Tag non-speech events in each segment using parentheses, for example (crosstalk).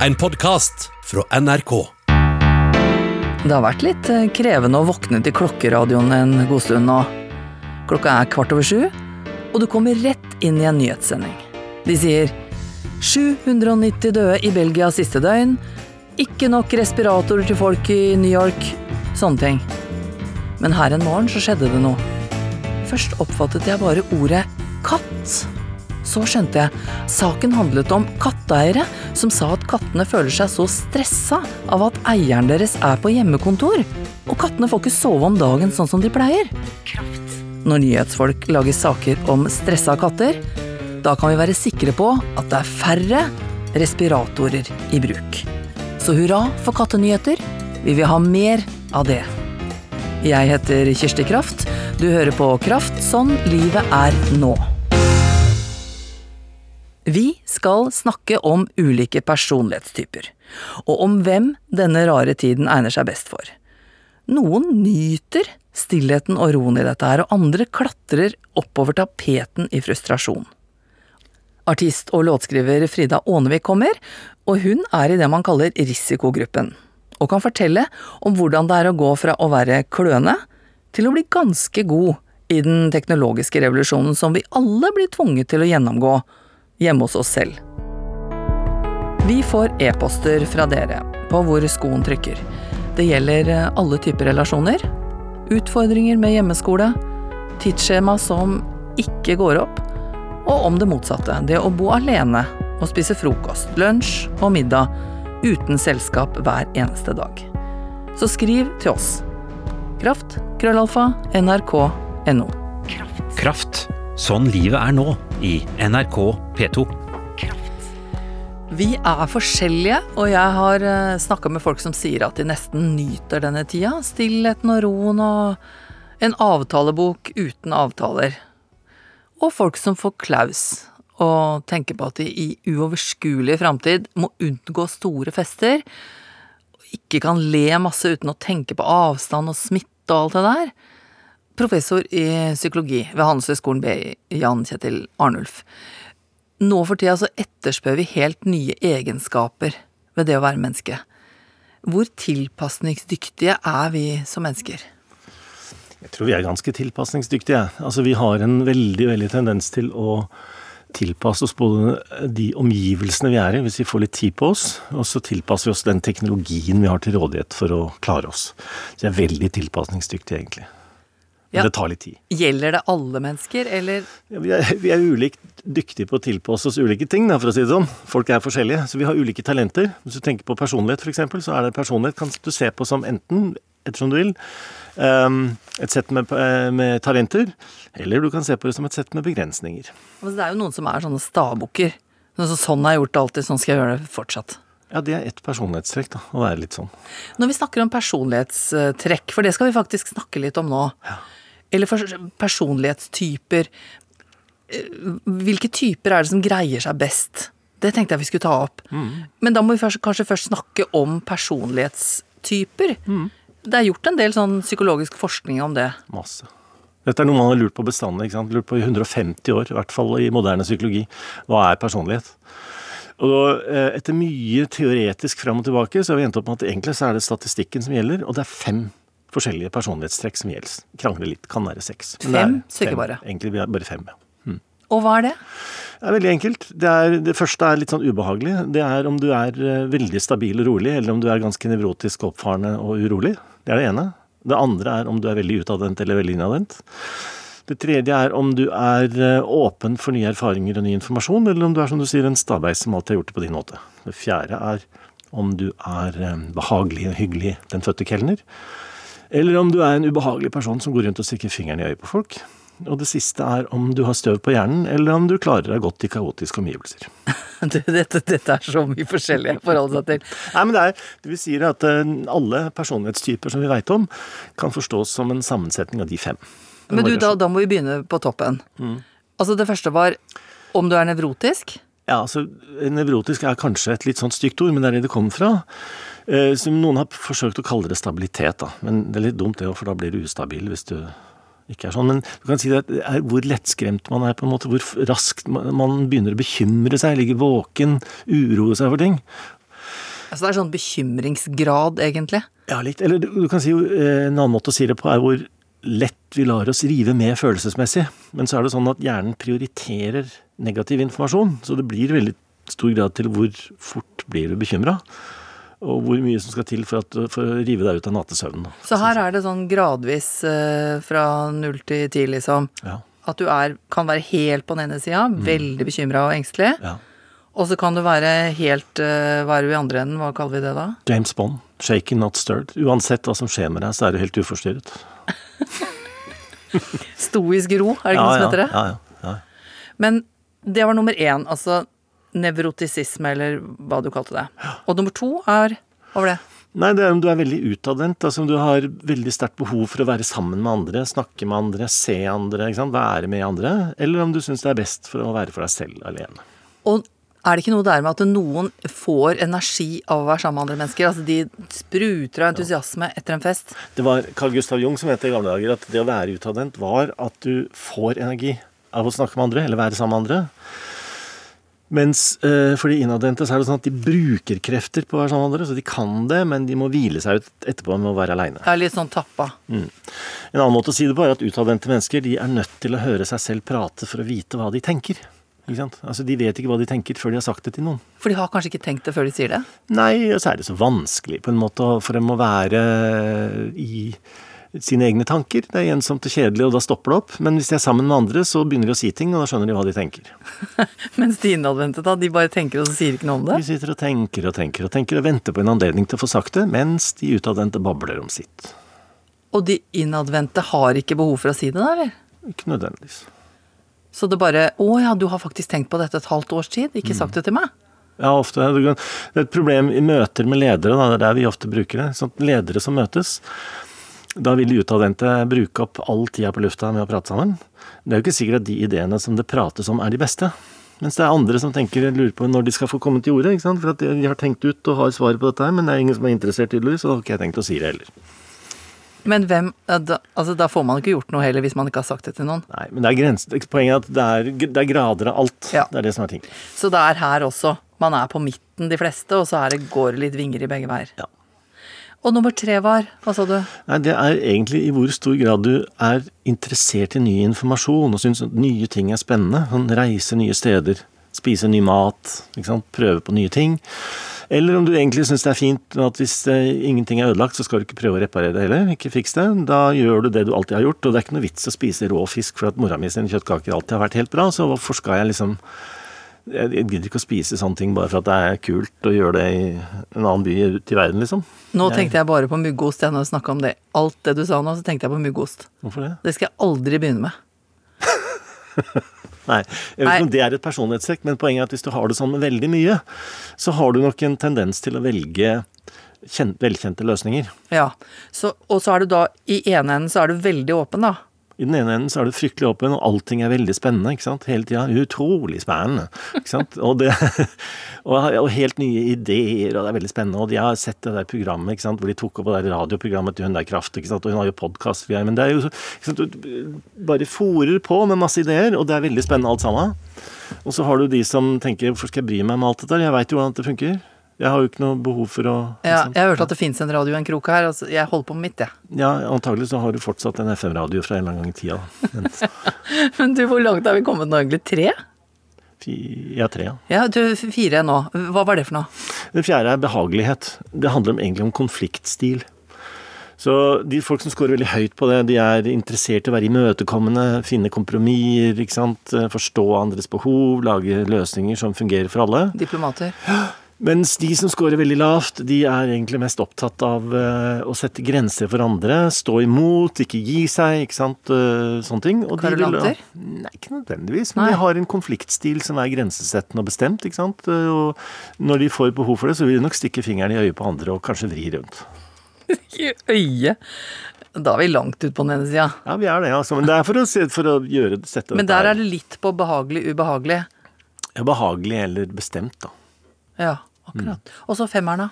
En podkast fra NRK. Det har vært litt eh, krevende å våkne til klokkeradioen en god stund nå. Klokka er kvart over sju, og du kommer rett inn i en nyhetssending. De sier 790 døde i Belgia siste døgn, ikke nok respiratorer til folk i New York, sånne ting. Men her en morgen så skjedde det noe. Først oppfattet jeg bare ordet katt. Så skjønte jeg saken handlet om katteeiere som sa at kattene føler seg så stressa av at eieren deres er på hjemmekontor, og kattene får ikke sove om dagen sånn som de pleier. Når nyhetsfolk lager saker om stressa katter, da kan vi være sikre på at det er færre respiratorer i bruk. Så hurra for kattenyheter, vi vil ha mer av det. Jeg heter Kirsti Kraft, du hører på Kraft sånn livet er nå. Vi skal snakke om ulike personlighetstyper, og om hvem denne rare tiden egner seg best for. Noen nyter stillheten og roen i dette her, og andre klatrer oppover tapeten i frustrasjon. Artist og låtskriver Frida Ånevik kommer, og hun er i det man kaller risikogruppen, og kan fortelle om hvordan det er å gå fra å være kløne til å bli ganske god i den teknologiske revolusjonen som vi alle blir tvunget til å gjennomgå hjemme hos oss selv. Vi får e-poster fra dere på hvor skoen trykker. Det gjelder eh, alle typer relasjoner, utfordringer med hjemmeskole, tidsskjema som ikke går opp, og om det motsatte, det å bo alene og spise frokost, lunsj og middag uten selskap hver eneste dag. Så skriv til oss. Kraft, krøllalfa, nrk.no. Kraft. Sånn livet er nå i NRK P2. Vi er forskjellige, og jeg har snakka med folk som sier at de nesten nyter denne tida. Stillheten og roen og en avtalebok uten avtaler. Og folk som får klaus og tenker på at de i uoverskuelig framtid må unngå store fester. Ikke kan le masse uten å tenke på avstand og smitte og alt det der. Professor i psykologi ved Handelshøyskolen BI, Jan Kjetil Arnulf. Nå for tida så etterspør vi helt nye egenskaper ved det å være menneske. Hvor tilpasningsdyktige er vi som mennesker? Jeg tror vi er ganske tilpasningsdyktige. Altså, vi har en veldig, veldig tendens til å tilpasse oss både de omgivelsene vi er i, hvis vi får litt tid på oss, og så tilpasser vi oss den teknologien vi har til rådighet for å klare oss. Så jeg er veldig tilpasningsdyktige, egentlig. Men Ja. det tar litt tid. Gjelder det alle mennesker, eller Ja, vi, er, vi er ulikt dyktige på å tilpasse oss ulike ting, da, for å si det sånn. Folk er forskjellige, så vi har ulike talenter. Hvis du tenker på personlighet, f.eks., så er det personlighet kan du se på som enten, ettersom du vil, ehm, et sett med, eh, med talenter, eller du kan se på det som et sett med begrensninger. altså, Det er jo noen som er sånne stabukker. Sånn sånn har jeg gjort det alltid, sånn skal jeg gjøre det fortsatt. Ja, det er ett personlighetstrekk, da, å være litt sånn. Når vi snakker om personlighetstrekk, for det skal vi faktisk snakke litt om nå, eller personlighetstyper, eh, hvilke typer er det som greier seg best? Det tenkte jeg vi skulle ta opp. Men da må vi først, kanskje først snakke om personlighetstyper. Det er gjort en del sånn psykologisk forskning om det. Masse. Dette er noe man har lurt på bestandig. ikke sant? Lurt på i 150 år, i hvert fall i moderne psykologi. Hva er personlighet? Og da, eh, Etter mye teoretisk fram og tilbake, så har vi endt opp med at egentlig så er det statistikken som gjelder, og det er fem forskjellige personlighetstrekk som gjelder. Krangle litt, kan være seks. Fem stykker bare? Egentlig bare fem, ja. Og hva er det? Det er veldig enkelt. Det, er, det første er litt sånn ubehagelig. Det er om du er eh, veldig stabil og rolig, eller om du er ganske nevrotisk oppfarende og urolig. Det er det ene. Det andre er om du er veldig utadvendt eller veldig innadvendt. Det tredje er om du er eh, åpen for nye erfaringer og ny informasjon, eller om du er som du sier, en stabeis som alltid har gjort det på din måte. Det fjerde er om du er eh, behagelig og hyggelig, den fødte kelner. Eller om du er en ubehagelig person som går rundt og stikker fingeren i øyet på folk. Og det siste er om du har støv på hjernen, eller om du klarer deg godt i kaotiske omgivelser. (laughs) Du, dette, dette er så mye forskjellig å forholde seg til. Nei, men det, er, det vil si at eh, alle personlighetstyper som vi veit om, kan forstås som en sammensetning av de fem. Den Men du, da, da må vi begynne på toppen. Altså, det første var om du er nevrotisk. Ja, altså, Nevrotisk er kanskje et litt sånt stygt ord, men det er det det kommer fra. Eh, som noen har forsøkt å kalle det stabilitet, da. Men det er litt dumt, det òg, for da blir du ustabil hvis du ikke er sånn. Men du kan si det er hvor lettskremt man er, på en måte. Hvor raskt man begynner å bekymre seg, ligge våken, uroe seg for ting. Altså det er sånn bekymringsgrad, egentlig. Ja, litt. Eller du, kan si eh, en annen måte å si det på er hvor lett vi lar oss rive med følelsesmessig. Men så er det sånn at hjernen prioriterer negativ informasjon. Så det blir veldig stor grad til hvor fort blir du bekymra. Og hvor mye som skal til for, at, for å rive deg ut av nattesøvnen. Så her er det sånn gradvis eh, fra null til ti, liksom. Ja. At du er, kan være helt på den ene sida, veldig bekymra og engstelig. ja. Og så kan du være helt eh, Hva er du i andre enden? Hva kaller vi det da? James Bond. Shaken, not stirred. Uansett hva som skjer med deg, så er du helt uforstyrret. (laughs) Stoisk ro, er det ikke ja, noe som heter det? ja, ja, ja. Men det var nummer én, altså nevrotisisme, eller hva du kalte det. Og nummer to er var det? Nei, det er om du er veldig utadvendt. Altså om du har veldig sterkt behov for å være sammen med andre, snakke med andre, se andre, ikke sant? være med andre. Eller om du syns det er best for å være for deg selv alene. Og er det ikke noe der med at noen får energi av å være sammen med andre mennesker? Altså de spruter av entusiasme etter en fest. Det var Carl Gustav Jung som het det i gamle dager at det å være utadvendt var at du får energi av å snakke med andre, eller være sammen med andre. Mens eh, for de innadvendte så er det sånn at de bruker krefter på å være sammen med andre. Så de kan det, men de må hvile seg ut etterpå med å være aleine. Litt sånn tappa. En annen måte å si det på er at utadvendte mennesker de er nødt til å høre seg selv prate for å vite hva de tenker. Altså De vet ikke hva de tenker før de har sagt det til noen. For de har kanskje ikke tenkt det før de sier det? Nei, og så er det så vanskelig på en måte for dem å være i sine egne tanker. Det er ensomt og kjedelig, og da stopper det opp. Men hvis de er sammen med andre, så begynner de å si ting, og da skjønner de hva de tenker. (laughs) Mens de innadvendte, da, de bare tenker og så sier ikke noe om det? De sitter og tenker og tenker og tenker og venter på en anledning til å få sagt det, mens de utadvendte babler om sitt. Og de innadvendte har ikke behov for å si det, da, eller? Ikke nødvendigvis. Så det bare 'Å ja, du har faktisk tenkt på dette et halvt års tid, ikke sagt det til meg'? Ja, ofte. Det er et problem i møter med ledere, da, det er der vi ofte bruker det. Sånn, ledere som møtes, da vil de utadvendte bruke opp all tida på lufta med å prate sammen. Det er jo ikke sikkert at de ideene som det prates om, er de beste. Mens det er andre som tenker, lurer på når de skal få komme til orde. For at de har tenkt ut og har svaret på dette her, men det er ingen som er interessert, tydeligvis, så da har ikke jeg tenkt å si det heller. Men hvem da, Altså, da får man ikke gjort noe heller hvis man ikke har sagt det til noen. Nei, men det er grenser. Poenget er at det er, det er grader av alt. Ja. Det er det som er ting. Så det er her også. Man er på midten, de fleste, og så er det, går det litt vinger i begge veier. Ja. Og nummer tre var Hva sa du? Nei, Det er egentlig i hvor stor grad du er interessert i ny informasjon og syns nye ting er spennende. Sånn reise nye steder, spise ny mat, prøve på nye ting. Eller om du egentlig syns det er fint at hvis eh, ingenting er ødelagt, så skal du ikke prøve å reparere det heller. Ikke fiks det. Da gjør du det du alltid har gjort. Og det er ikke noe vits å spise rå fisk for at mora mi sine kjøttkaker alltid har vært helt bra. Så hvorfor skal jeg liksom Jeg gidder ikke å spise sånne ting bare for at det er kult å gjøre det i en annen by ute i verden, liksom. Nå tenkte jeg bare på muggost. Jeg når du snakka om det. Alt det du sa nå, så tenkte jeg på muggost. Hvorfor det? Det skal jeg aldri begynne med. (laughs) Nei, jeg vet ikke om det er et personlighetstrekk, men poenget er at hvis du har det sånn med veldig mye, så har du nok en tendens til å velge kjent, velkjente løsninger. Ja. Så, og så er du da I ene enden så er du veldig åpen, da. I den ene enden så er du fryktelig åpen, og allting er veldig spennende. ikke sant? Hele tida. Utrolig spennende. ikke sant? (laughs) Og, det, (laughs) og, helt nye ideer, og det er veldig spennende. Og de har sett det der programmet ikke sant? hvor de tok opp det der radioprogrammet til hun der Kraft, ikke sant? og hun har jo podkast. Men det er jo så ikke sant? Du bare fòrer på med masse ideer, og det er veldig spennende alt sammen. Og så har du de som tenker hvorfor skal jeg bry meg med alt dette? Jeg veit jo hvordan det funker. Jeg har jo ikke noe behov for å Ja, jeg har hørt at det fins en radio i en krok her. Altså, jeg holder på med mitt, jeg. ja, antagelig så har du fortsatt en FM-radio fra en eller annen gang i tida. Men, (laughs) Men du, hvor langt har vi kommet nå, egentlig? Tre? ja, tre, ja. Ja, du, fire nå. Hva var det for noe? Det fjerde er behagelighet. Det handler egentlig om konfliktstil. Så de folk som scorer veldig høyt på det, de er interessert i å være imøtekommende, finne kompromisser, forstå andres behov, lage løsninger som fungerer for alle. Diplomater. (gasps) Mens de som scorer veldig lavt, de er egentlig mest opptatt av eh, å sette grenser for andre, stå imot, ikke gi seg, ikke sant, eh, sånne ting. Og de vil-? Nei, ikke nødvendigvis, men Nei. de har en konfliktstil som er grensesettende og bestemt, ikke sant. Eh, Og når de får behov for det, så vil de nok stikke fingeren i øyet på andre og kanskje vri rundt. (laughs) I øyet. Da er vi langt ut på den ene sida. Ja, vi er det, altså. Men det er for å, se, for å gjøre, sette Men der er det litt på behagelig, ubehagelig. ja, behagelig eller bestemt, da. Ja, akkurat. Og så femmeren, da.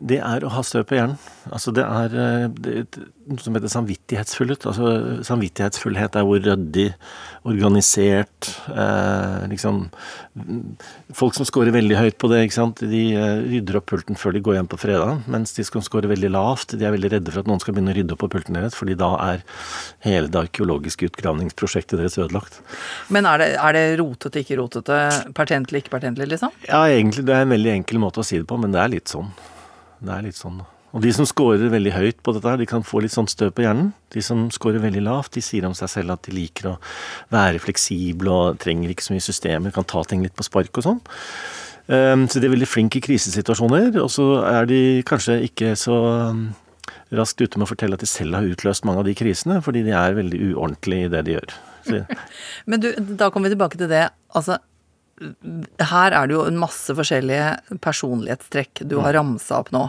Det er å ha støv på hjernen. Altså det er eh, det, noe som heter samvittighetsfullhet. Altså samvittighetsfullhet er hvor ryddig, organisert eh, liksom Folk som scorer veldig høyt på det. De eh, rydder opp pulten før de går hjem på fredag. Mens de som scorer veldig lavt, de er veldig redde for at noen skal begynne å rydde opp på pulten deres, fordi da er hele det arkeologiske utgravningsprosjektet deres ødelagt. Men er det, er det rotete, ikke rotete, pertentlig, ikke pertentlig, liksom? Ja, egentlig. Det er en veldig enkel måte å si det på, men det er litt sånn. Det er litt sånn. Og de som scorer veldig høyt på dette, her, de kan få litt sånn støv på hjernen. De som scorer veldig lavt, de sier om seg selv at de liker å være fleksible og trenger ikke så mye systemer, kan ta ting litt på spark og sånn. Um, så de er veldig flinke i krisesituasjoner, og så er de kanskje ikke så um, raskt ute med å fortelle at de selv har utløst mange av de krisene, fordi de er veldig uordentlige i det de gjør. Så, (laughs) Men du, da kommer vi tilbake til det. Altså, her er det jo en masse forskjellige personlighetstrekk du har ramsa opp nå.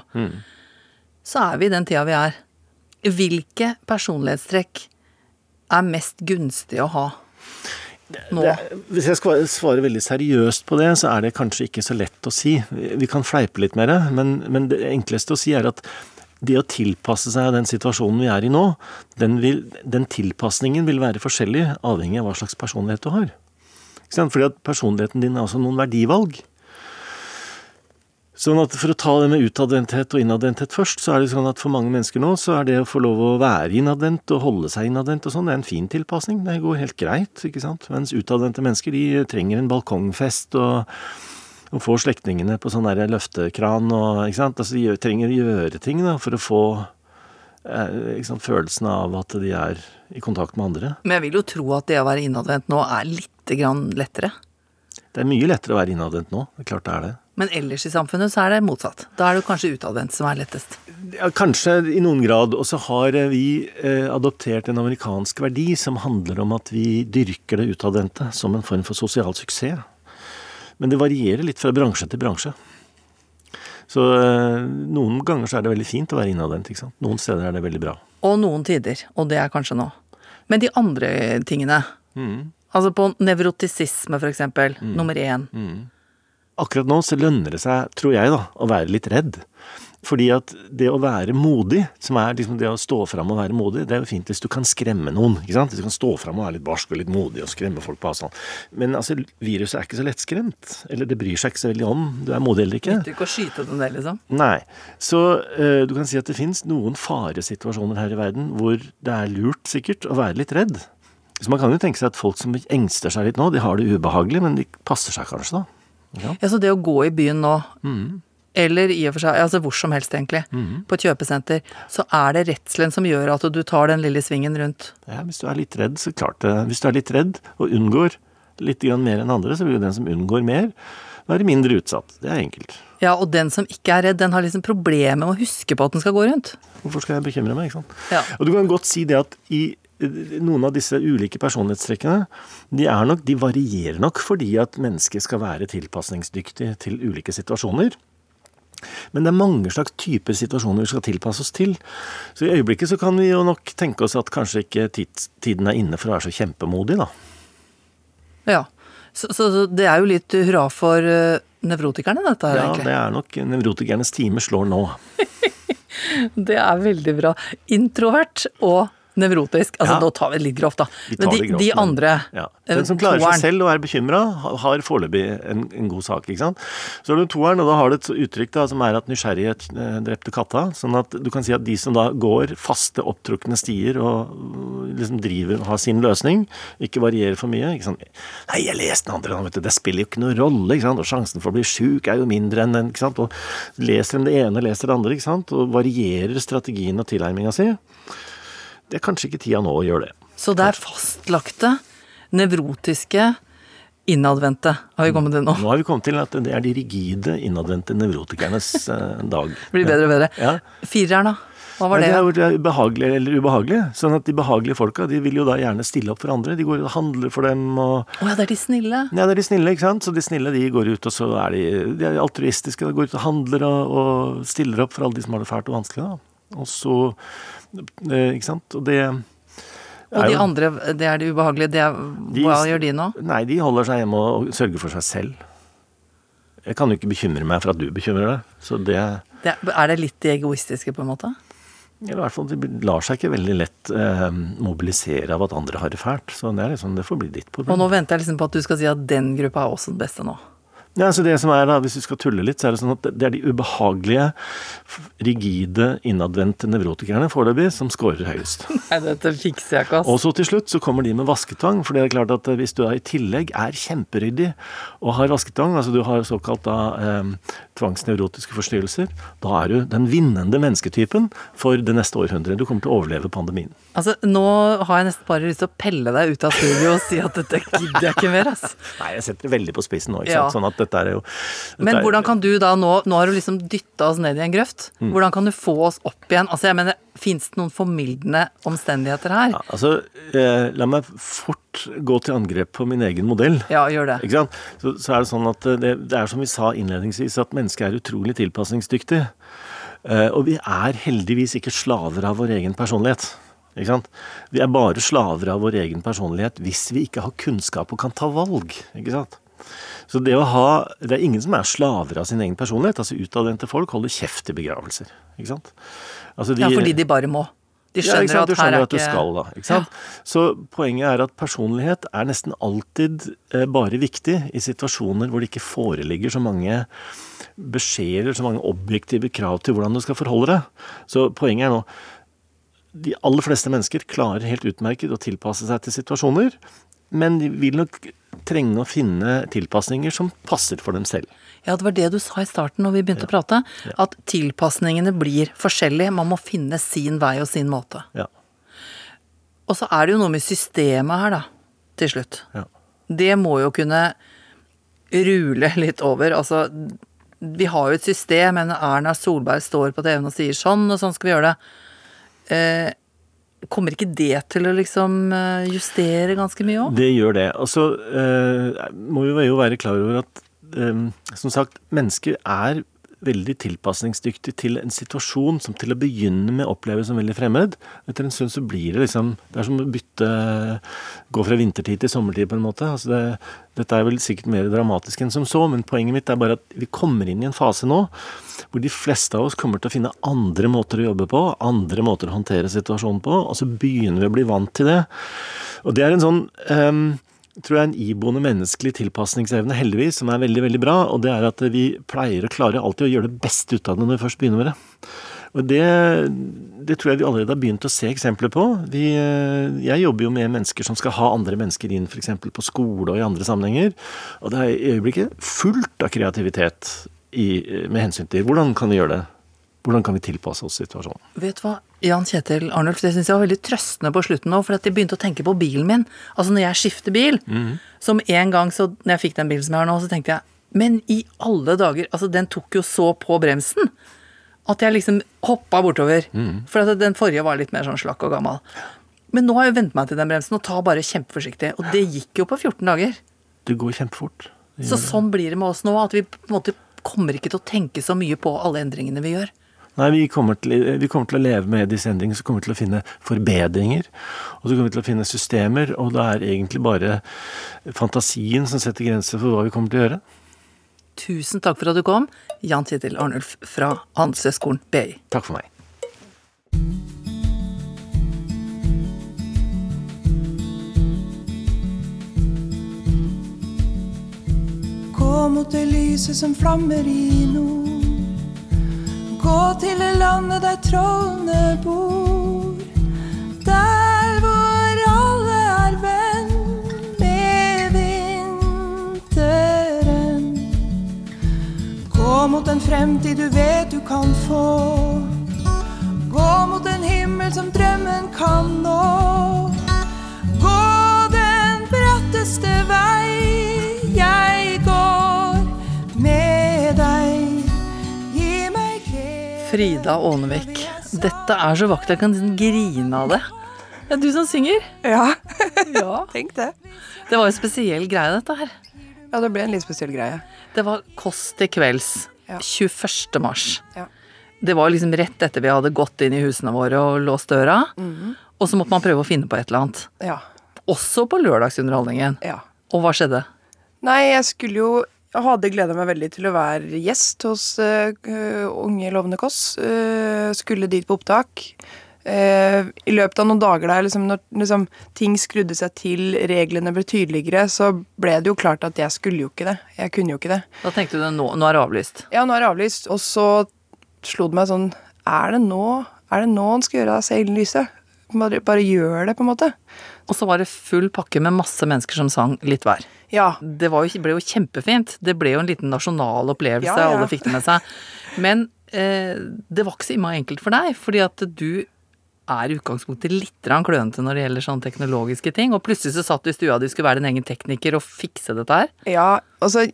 Så er vi i den tida vi er. Hvilke personlighetstrekk er mest gunstig å ha nå? Det, hvis jeg skal svare veldig seriøst på det, så er det kanskje ikke så lett å si. Vi kan fleipe litt med det, men, men det enkleste å si er at det å tilpasse seg den situasjonen vi er i nå, den, vil, den tilpasningen vil være forskjellig avhengig av hva slags personlighet du har. Fordi at personligheten din er også noen verdivalg. Sånn at For å ta det med utadvendthet og innadvendthet først, så er det sånn at for mange mennesker nå, så er det å få lov å være innadvendt og holde seg innadvendt og sånn, det er en fin tilpasning. Det går helt greit, ikke sant. Mens utadvendte mennesker, de trenger en balkongfest og, og får slektningene på sånn der løftekran og ikke sant. Altså de trenger å gjøre ting da, for å få eh, ikke sant, følelsen av at de er i kontakt med andre. Men jeg vil jo tro at det å være innadvendt nå er grann lettere. Det er mye lettere å være innadvendt nå. Det er klart det er det. Men ellers i samfunnet så er det motsatt. Da er det kanskje utadvendt som er lettest. Ja, kanskje i noen grad. Og så har eh, vi eh, adoptert en amerikansk verdi som handler om at vi dyrker det utadvendte som en form for sosial suksess. Men det varierer litt fra bransje til bransje. Så eh, noen ganger så er det veldig fint å være innadvendt. ikke sant? Noen steder er det veldig bra. Og noen tider, og det er kanskje nå. Men de andre tingene, Mm. Altså på nevrotisisme for eksempel, nummer én. Akkurat nå så lønner det seg, tror jeg, da, å være litt redd. Fordi at det å være modig, som er liksom det å stå fram og være modig, det er jo fint hvis du kan skremme noen. ikke sant? Hvis du kan stå fram og være litt barsk og litt modig og skremme folk på avstand. Men altså, viruset er ikke så lettskremt. Eller det bryr seg ikke så veldig om du er modig eller ikke. Nytter ikke å skyte den der, liksom. Nei. Så uh, du kan si at det fins noen faresituasjoner her i verden hvor det er lurt, sikkert, å være litt redd. Så man kan jo tenke seg at folk som engster seg litt nå, de har det ubehagelig, men de passer seg kanskje, da. Ja. Ja, så det å gå i byen nå, Mm. eller i og for seg, altså hvor som helst egentlig, på et kjøpesenter, så er det redselen som gjør at du tar den lille svingen rundt. Ja, hvis du er litt redd, så klart det. Hvis du er litt redd og unngår litt mer enn andre, så vil jo den som unngår mer, være mindre utsatt. Det er enkelt. Ja, og den som ikke er redd, den har liksom problemer med å huske på at den skal gå rundt. Hvorfor skal jeg bekymre meg, ikke sant? Ja. Og du kan godt si det at i noen av disse ulike personlighetstrekkene, de er nok, de varierer nok fordi at mennesket skal være tilpasningsdyktig til ulike situasjoner. Men det er mange slags typer situasjoner vi skal tilpasse oss til. Så i øyeblikket så kan vi jo nok tenke oss at kanskje ikke tiden er inne for å være så kjempemodig, da. Ja. Så, så, det er jo litt hurra for uh, nevrotikerne, dette her, Ja, egentlig. det er nok nevrotikernes time slår nå. (laughs) Det er veldig bra. Introvert og nevrotisk. Altså, Ja. nå tar vi det litt grovt, da. Men de, grovt, de andre Ja. eh, Den som klarer toeren. seg selv og er bekymra, har foreløpig en, en god sak. ikke sant? Så har du toeren, og da har du et uttrykk da, som er at nysgjerrighet eh, drepte katta. Sånn at du kan si at de som da går faste, opptrukne stier og liksom driver og har sin løsning, ikke varierer for mye. ikke sant? Nei, jeg leste den andre, vet du, det spiller jo ikke noen rolle. ikke sant? Og sjansen for å bli sjuk er jo mindre enn den. ikke sant? Og leser de det ene, leser det andre, ikke sant? og varierer strategien og tilnærminga si. Det er kanskje ikke tida nå å gjøre det. Så det er fastlagte, nevrotiske, innadvendte. Har vi kommet til nå? Nå har vi kommet til at det er de rigide, innadvendte nevrotikernes eh, dag. (laughs) Blir bedre og bedre. Ja. Fireren, da? Hva var det? det er det er ubehagelig eller ubehagelig. Sånn at de behagelige folka de vil jo da gjerne stille opp for andre. De går og handler for dem og Å ja, det er de snille. Ja, det er de snille, ikke sant. Så de snille de går ut, og så er de, de er altruistiske. De går ut og handler og, og stiller opp for alle de som har det fælt og vanskelig. da. Og så Ikke sant. Og det Og de andre, det er det ubehagelige. Det er, De- hva gjør de nå? Nei, de holder seg hjemme og sørger for seg selv. Jeg kan jo ikke bekymre meg for at du bekymrer deg. Så det Det, er det litt de egoistiske, på en måte? Eller i hvert fall, De lar seg ikke veldig lett eh, mobilisere av at andre har det fælt. Så det, er liksom, det får bli ditt problem. Og nå venter jeg liksom på at du skal si at den gruppa er også den beste nå. Ja, så det som er da, Hvis vi skal tulle litt, så er det sånn at det er de ubehagelige, rigide, innadvendte nevrotikerne foreløpig som scorer høyest. (laughs) Nei, dette fikser jeg ikke, ass. Og så til slutt så kommer de med vasketvang. For det er klart at hvis du i tillegg er kjemperyddig og har vasketvang, altså du har såkalt da eh, tvangsnevrotiske forstyrrelser, da er du den vinnende mennesketypen for det neste århundret. Du kommer til å overleve pandemien. Altså, Nå har jeg nesten bare lyst til å pelle deg ut av studio og si at dette gidder jeg ikke mer, ass. (laughs) Nei, jeg setter det veldig på spissen nå. ikke Ja. sant? Sånn at dette er jo dette Men hvordan kan du da nå Nå har du liksom dytta oss ned i en grøft. Mm. Hvordan kan du få oss opp igjen? Altså, jeg mener, Fins det noen formildende omstendigheter her? ja, altså, eh, La meg fort gå til angrep på min egen modell. Ja, gjør det. Ikke sant? Så, så er det sånn at eh, det, det er som vi sa innledningsvis, at mennesket er utrolig tilpasningsdyktig. Eh, og vi er heldigvis ikke slaver av vår egen personlighet. Vi er bare slaver av vår egen personlighet hvis vi ikke har kunnskap og kan ta valg. Ikke sant? Så det å ha Det er ingen som er slaver av sin egen personlighet. Altså Utadvendte folk holder kjeft i begravelser. Ikke sant? Altså, de- Ja, fordi de bare må. De skjønner ja, at Du skjønner er at du skal, da. Ikke sant? Så poenget er at personlighet er nesten alltid eh, bare viktig i situasjoner hvor det ikke foreligger så mange beskjeder, så mange objektive krav til hvordan du skal forholde deg. Så poenget er nå De aller fleste mennesker klarer helt utmerket å tilpasse seg til situasjoner, men de vil nok trenge å finne tilpasninger som passer for dem selv. Ja, det var det du sa i starten når vi begynte å prate. At tilpasningene blir forskjellige. Man må finne sin vei og sin måte. Ja. Og så er det jo noe med systemet her, da. Til slutt. ja. Det må jo kunne rule litt over. Altså, vi har jo et system, men Erna Solberg står på TV-en og sier sånn, og sånn skal vi gjøre det. Eh, kommer ikke det til å liksom eh, justere ganske mye òg? Det gjør det. Og så eh, må vi jo være klar over at som sagt, mennesker er veldig tilpasningsdyktig til en situasjon som til å begynne med oppleves som veldig fremmed. Etter en stund så blir det liksom Det er som å bytte Gå fra vintertid til sommertid, på en måte. Altså det, dette er vel sikkert mer dramatisk enn som så, men poenget mitt er bare at vi kommer inn i en fase nå hvor de fleste av oss kommer til å finne andre måter å jobbe på, andre måter å håndtere situasjonen på, og så begynner vi å bli vant til det. Og det er en sånn ehm, tror jeg en iboende menneskelig tilpasningsevne, heldigvis, som er veldig veldig bra. Og det er at vi pleier å klare alltid å gjøre det beste ut av det når vi først begynner med det. Og det, det tror jeg vi allerede har begynt å se eksempler på. Vi, eh, jeg jobber jo med mennesker som skal ha andre mennesker inn f.eks. på skole og i andre sammenhenger. Og det er i øyeblikket fullt av kreativitet i, med hensyn til hvordan kan vi gjøre det. Hvordan kan vi tilpasse oss situasjonen. Vet du hva, Jan Kjetil Arnulf, det syns jeg var veldig trøstende på slutten nå, for at jeg begynte å tenke på bilen min. Altså når jeg skifter bil, som en gang så Når jeg fikk den bilen som jeg har nå, så tenkte jeg Men i alle dager, altså den tok jo så på bremsen at jeg liksom hoppa bortover. For at den forrige var litt mer sånn slakk og gammel. Men nå har jeg vent meg til den bremsen og tar bare kjempeforsiktig. Og det gikk jo på 14 dager. Det går kjempefort. Det Så sånn blir det med oss nå, at vi på en måte kommer ikke til å tenke så mye på alle endringene vi gjør. Nei, vi kommer, til, vi kommer til å leve med disse endringene, så kommer vi til å finne forbedringer. Og så kommer vi til å finne systemer, og det er egentlig bare fantasien som setter grenser for hva vi kommer til å gjøre. Tusen takk for at du kom, Jan Tittel Arnulf fra Handelshøyskolen BI. Takk for meg. Gå mot det lyset som flammer i nord. Gå til det landet der trollene bor. Der hvor alle er venn med vinteren. Gå mot en fremtid du vet du kan få. Gå mot en himmel som drømmen kan nå. Gå den bratteste vei. Frida Ånevik, dette er så vakkert jeg kan grine av det. Det er du som synger. Ja, (laughs) Ja. (laughs) tenk det. Det var en spesiell greie, dette her. Ja, det ble en litt spesiell greie. Det var Kåss til kvelds. Ja. 21. mars. Ja. Det var liksom rett etter vi hadde gått inn i husene våre og låst døra. Og så måtte man prøve å finne på et eller annet. Ja. Også på lørdagsunderholdningen. ja. Og hva skjedde? Nei, jeg skulle jo jeg hadde gleda meg veldig til å være gjest hos uh, Unge lovende Kåss. Uh, skulle dit på opptak. Uh, I løpet av noen dager der liksom, når liksom, ting skrudde seg til, reglene ble tydeligere, så ble det jo klart at jeg skulle jo ikke det. Jeg kunne jo ikke det. Da tenkte du nå, nå er det avlyst. Ja, nå er det avlyst. Og så slo det meg sånn Er det nå Er det nå han skal gjøre av seilen lyse? Bare, bare gjør det, på en måte. Og så var det full pakke med masse mennesker som sang litt hver. Ja. Det var jo, ble jo kjempefint. Det ble jo en liten nasjonal opplevelse, Ja, ja. alle fikk det med seg. Men eh, det var ikke så innmari enkelt for deg, fordi at du er i utgangspunktet litt klønete når det gjelder sånne teknologiske ting, og plutselig så satt du i stua du skulle være din egen tekniker og fikse dette her. Ja, altså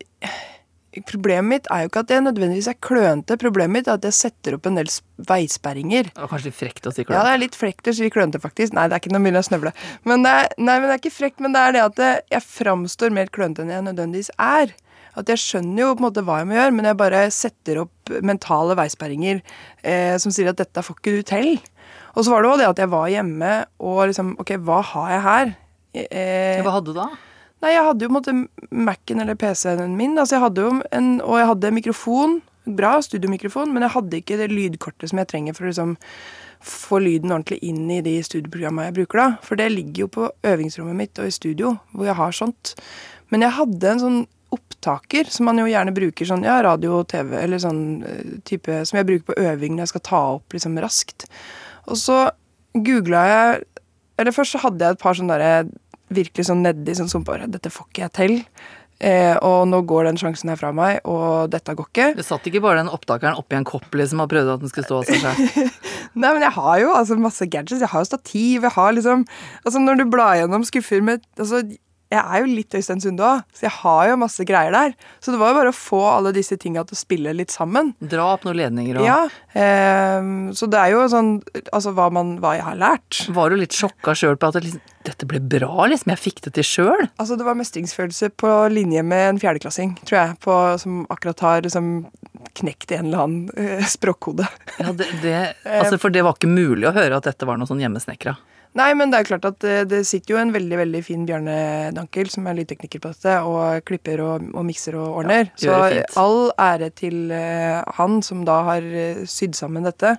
Problemet mitt er jo ikke at jeg nødvendigvis er klønete. Problemet mitt er at jeg setter opp en del veisperringer. Det var kanskje litt frekt å si Ja, det er litt frekt å si klønete, faktisk. Nei, det er ikke noe mulig å snøvle. Men det er, nei, men det er ikke frekt, men det er det at jeg framstår mer klønete enn jeg nødvendigvis er. At jeg skjønner jo på en måte hva jeg må gjøre, men jeg bare setter opp mentale veisperringer eh, som sier at dette får ikke du til. Og så var det òg det at jeg var hjemme og liksom Ok, hva har jeg her? Eh, Hva hadde du da? Nei, jeg hadde jo på en måte Mac-en eller PC-en min. Altså jeg hadde jo en, Og jeg hadde mikrofon. Bra studiomikrofon, men jeg hadde ikke det lydkortet som jeg trenger for å liksom få lyden ordentlig inn i de studioprogrammene jeg bruker da. For det ligger jo på øvingsrommet mitt og i studio, hvor jeg har sånt. Men jeg hadde en sånn opptaker, som man jo gjerne bruker sånn, ja, radio, TV, eller sånn eh, type, som jeg bruker på øving når jeg skal ta opp liksom raskt. Og så googla jeg Eller først så hadde jeg et par sånne derre virkelig sånn nedi sånn som bare Dette får ikke jeg til. Eh, og nå går den sjansen her fra meg, og dette går ikke. Du satt ikke bare den opptakeren oppi en kopp liksom og prøvde at den skulle stå av seg selv. (laughs) Nei, men jeg har jo altså masse gadgets. Jeg har jo stativ, jeg har liksom Altså, når du blar gjennom skuffer med Altså, jeg er jo litt Øystein Sunde òg, så jeg har jo masse greier der. Så det var jo bare å få alle disse tinga til å spille litt sammen. Dra opp noen ledninger òg. Ja. Eh, så det er jo sånn Altså hva, man, hva jeg har lært. Var du litt sjokka sjøl på at det liksom, dette ble bra, liksom? Jeg fikk det til sjøl? Altså Det var mestringsfølelse på linje med en fjerdeklassing, tror jeg, på, som akkurat har liksom knekt en eller annen eh, språkkode. Ja, det, det, (laughs) altså, for det var ikke mulig å høre at dette var noe sånn hjemmesnekra. Nei, men det er klart at det, det sitter jo en veldig veldig fin Bjarne Dankel, som er lydtekniker på dette, og klipper og, og mikser og ordner. Ja, Så all ære til eh, han som da har eh, sydd sammen dette.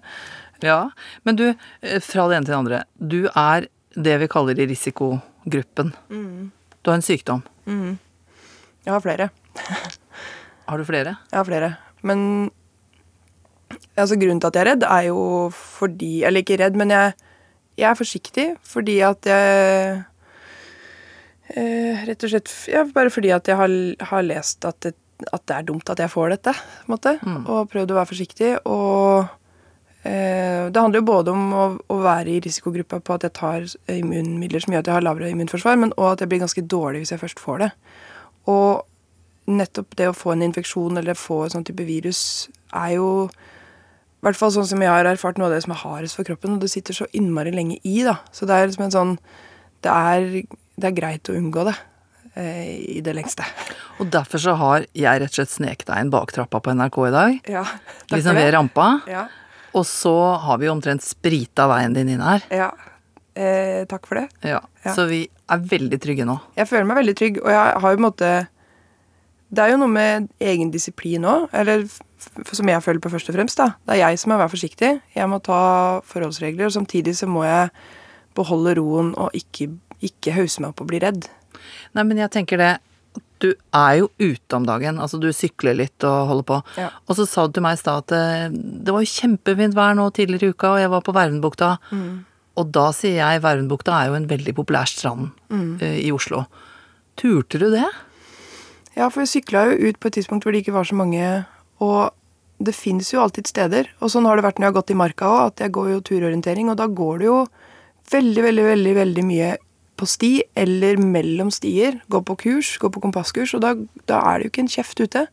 Ja, men du, eh, fra det ene til det andre. Du er det vi kaller i risikogruppen. Du har en sykdom. Jeg har flere. (laughs) Har du flere? Jeg har flere. Men altså, grunnen til at jeg er redd, er jo fordi Eller ikke redd, men jeg, jeg er forsiktig fordi at jeg eh, Rett og slett ja, bare fordi at jeg har, har lest at det, at det er dumt at jeg får dette, på en måte. Og prøvd å være forsiktig. Og eh, det handler jo både om å, å være i risikogruppa på at jeg tar immunmidler som gjør at jeg har lavere immunforsvar, men òg at jeg blir ganske dårlig hvis jeg først får det. Og nettopp det å få en infeksjon eller få en sånn type virus er jo hvert fall sånn som jeg har erfart noe av det som er hardest for kroppen, og det sitter så innmari lenge i, da. Så det er liksom en sånn Det er, det er greit å unngå det eh, i det lengste. Og derfor så har jeg rett og slett sneket deg inn bak trappa på NRK i dag. Ja. (laughs) takk Liksom ved rampa. Ja. Og så har vi omtrent sprita veien din inn her. ja. Eh, takk for det. Ja. Ja. Så vi er veldig trygge nå. Jeg føler meg veldig trygg, og jeg har jo på en måte Det er jo noe med egen disiplin òg, eller som jeg føler på først og fremst. da. Det er jeg som må være forsiktig. Jeg må ta forholdsregler, og samtidig så må jeg beholde roen og ikke, ikke hause meg opp og bli redd. Nei, men jeg tenker det Du er jo ute om dagen. Altså, du sykler litt og holder på. Ja. Og så sa du til meg i stad at eh, det var jo kjempefint vær nå tidligere i uka, og jeg var på Vervenbukta. Og da sier jeg Vervenbukta er jo en veldig populær strand eh, i Oslo. Turte du det? Ja, for vi sykla jo ut på et tidspunkt hvor det ikke var så mange, og det fins jo alltid steder. Og sånn har det vært når jeg har gått i marka òg, at jeg går jo turorientering, og da går det jo veldig, veldig, veldig, veldig mye på sti eller mellom stier. Gå på kurs, gå på kompasskurs, og da, da er det jo ikke en kjeft ute.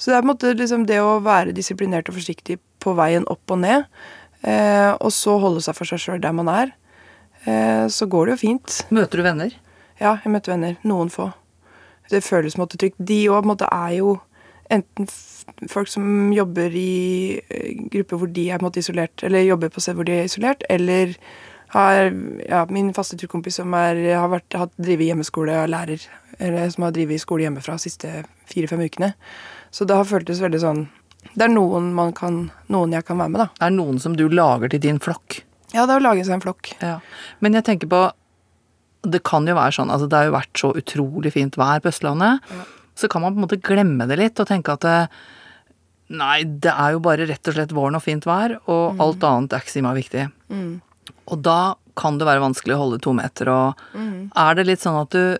Så det er på en måte liksom det å være disiplinert og forsiktig på veien opp og ned, eh, og så holde seg for seg sjøl der man er, eh, så går det jo fint. Møter du venner? Ja, jeg møter venner. Noen få. Det føles på en måte trygt. De òg er jo enten folk som jobber i eh, grupper hvor de er på en måte isolert, eller jobber på sted hvor de er isolert, eller har ja, min faste turkompis som er, har vært, har drevet hjemmeskole og lærer, eller som har drevet skole hjemmefra de siste fire-fem ukene. Så det har føltes veldig sånn Det er noen, man kan, noen jeg kan være med, da. Det er noen som du lager til din flokk. Ja, det er å lage seg en flokk. Ja. Men jeg tenker på Det kan jo være sånn, altså det har jo vært så utrolig fint vær på Østlandet. Så kan man på en måte glemme det litt og tenke at Nei, det er jo bare rett og slett våren og fint vær, og alt annet er ikke så viktig. Og da kan det være vanskelig å holde to meter, og er det litt sånn at du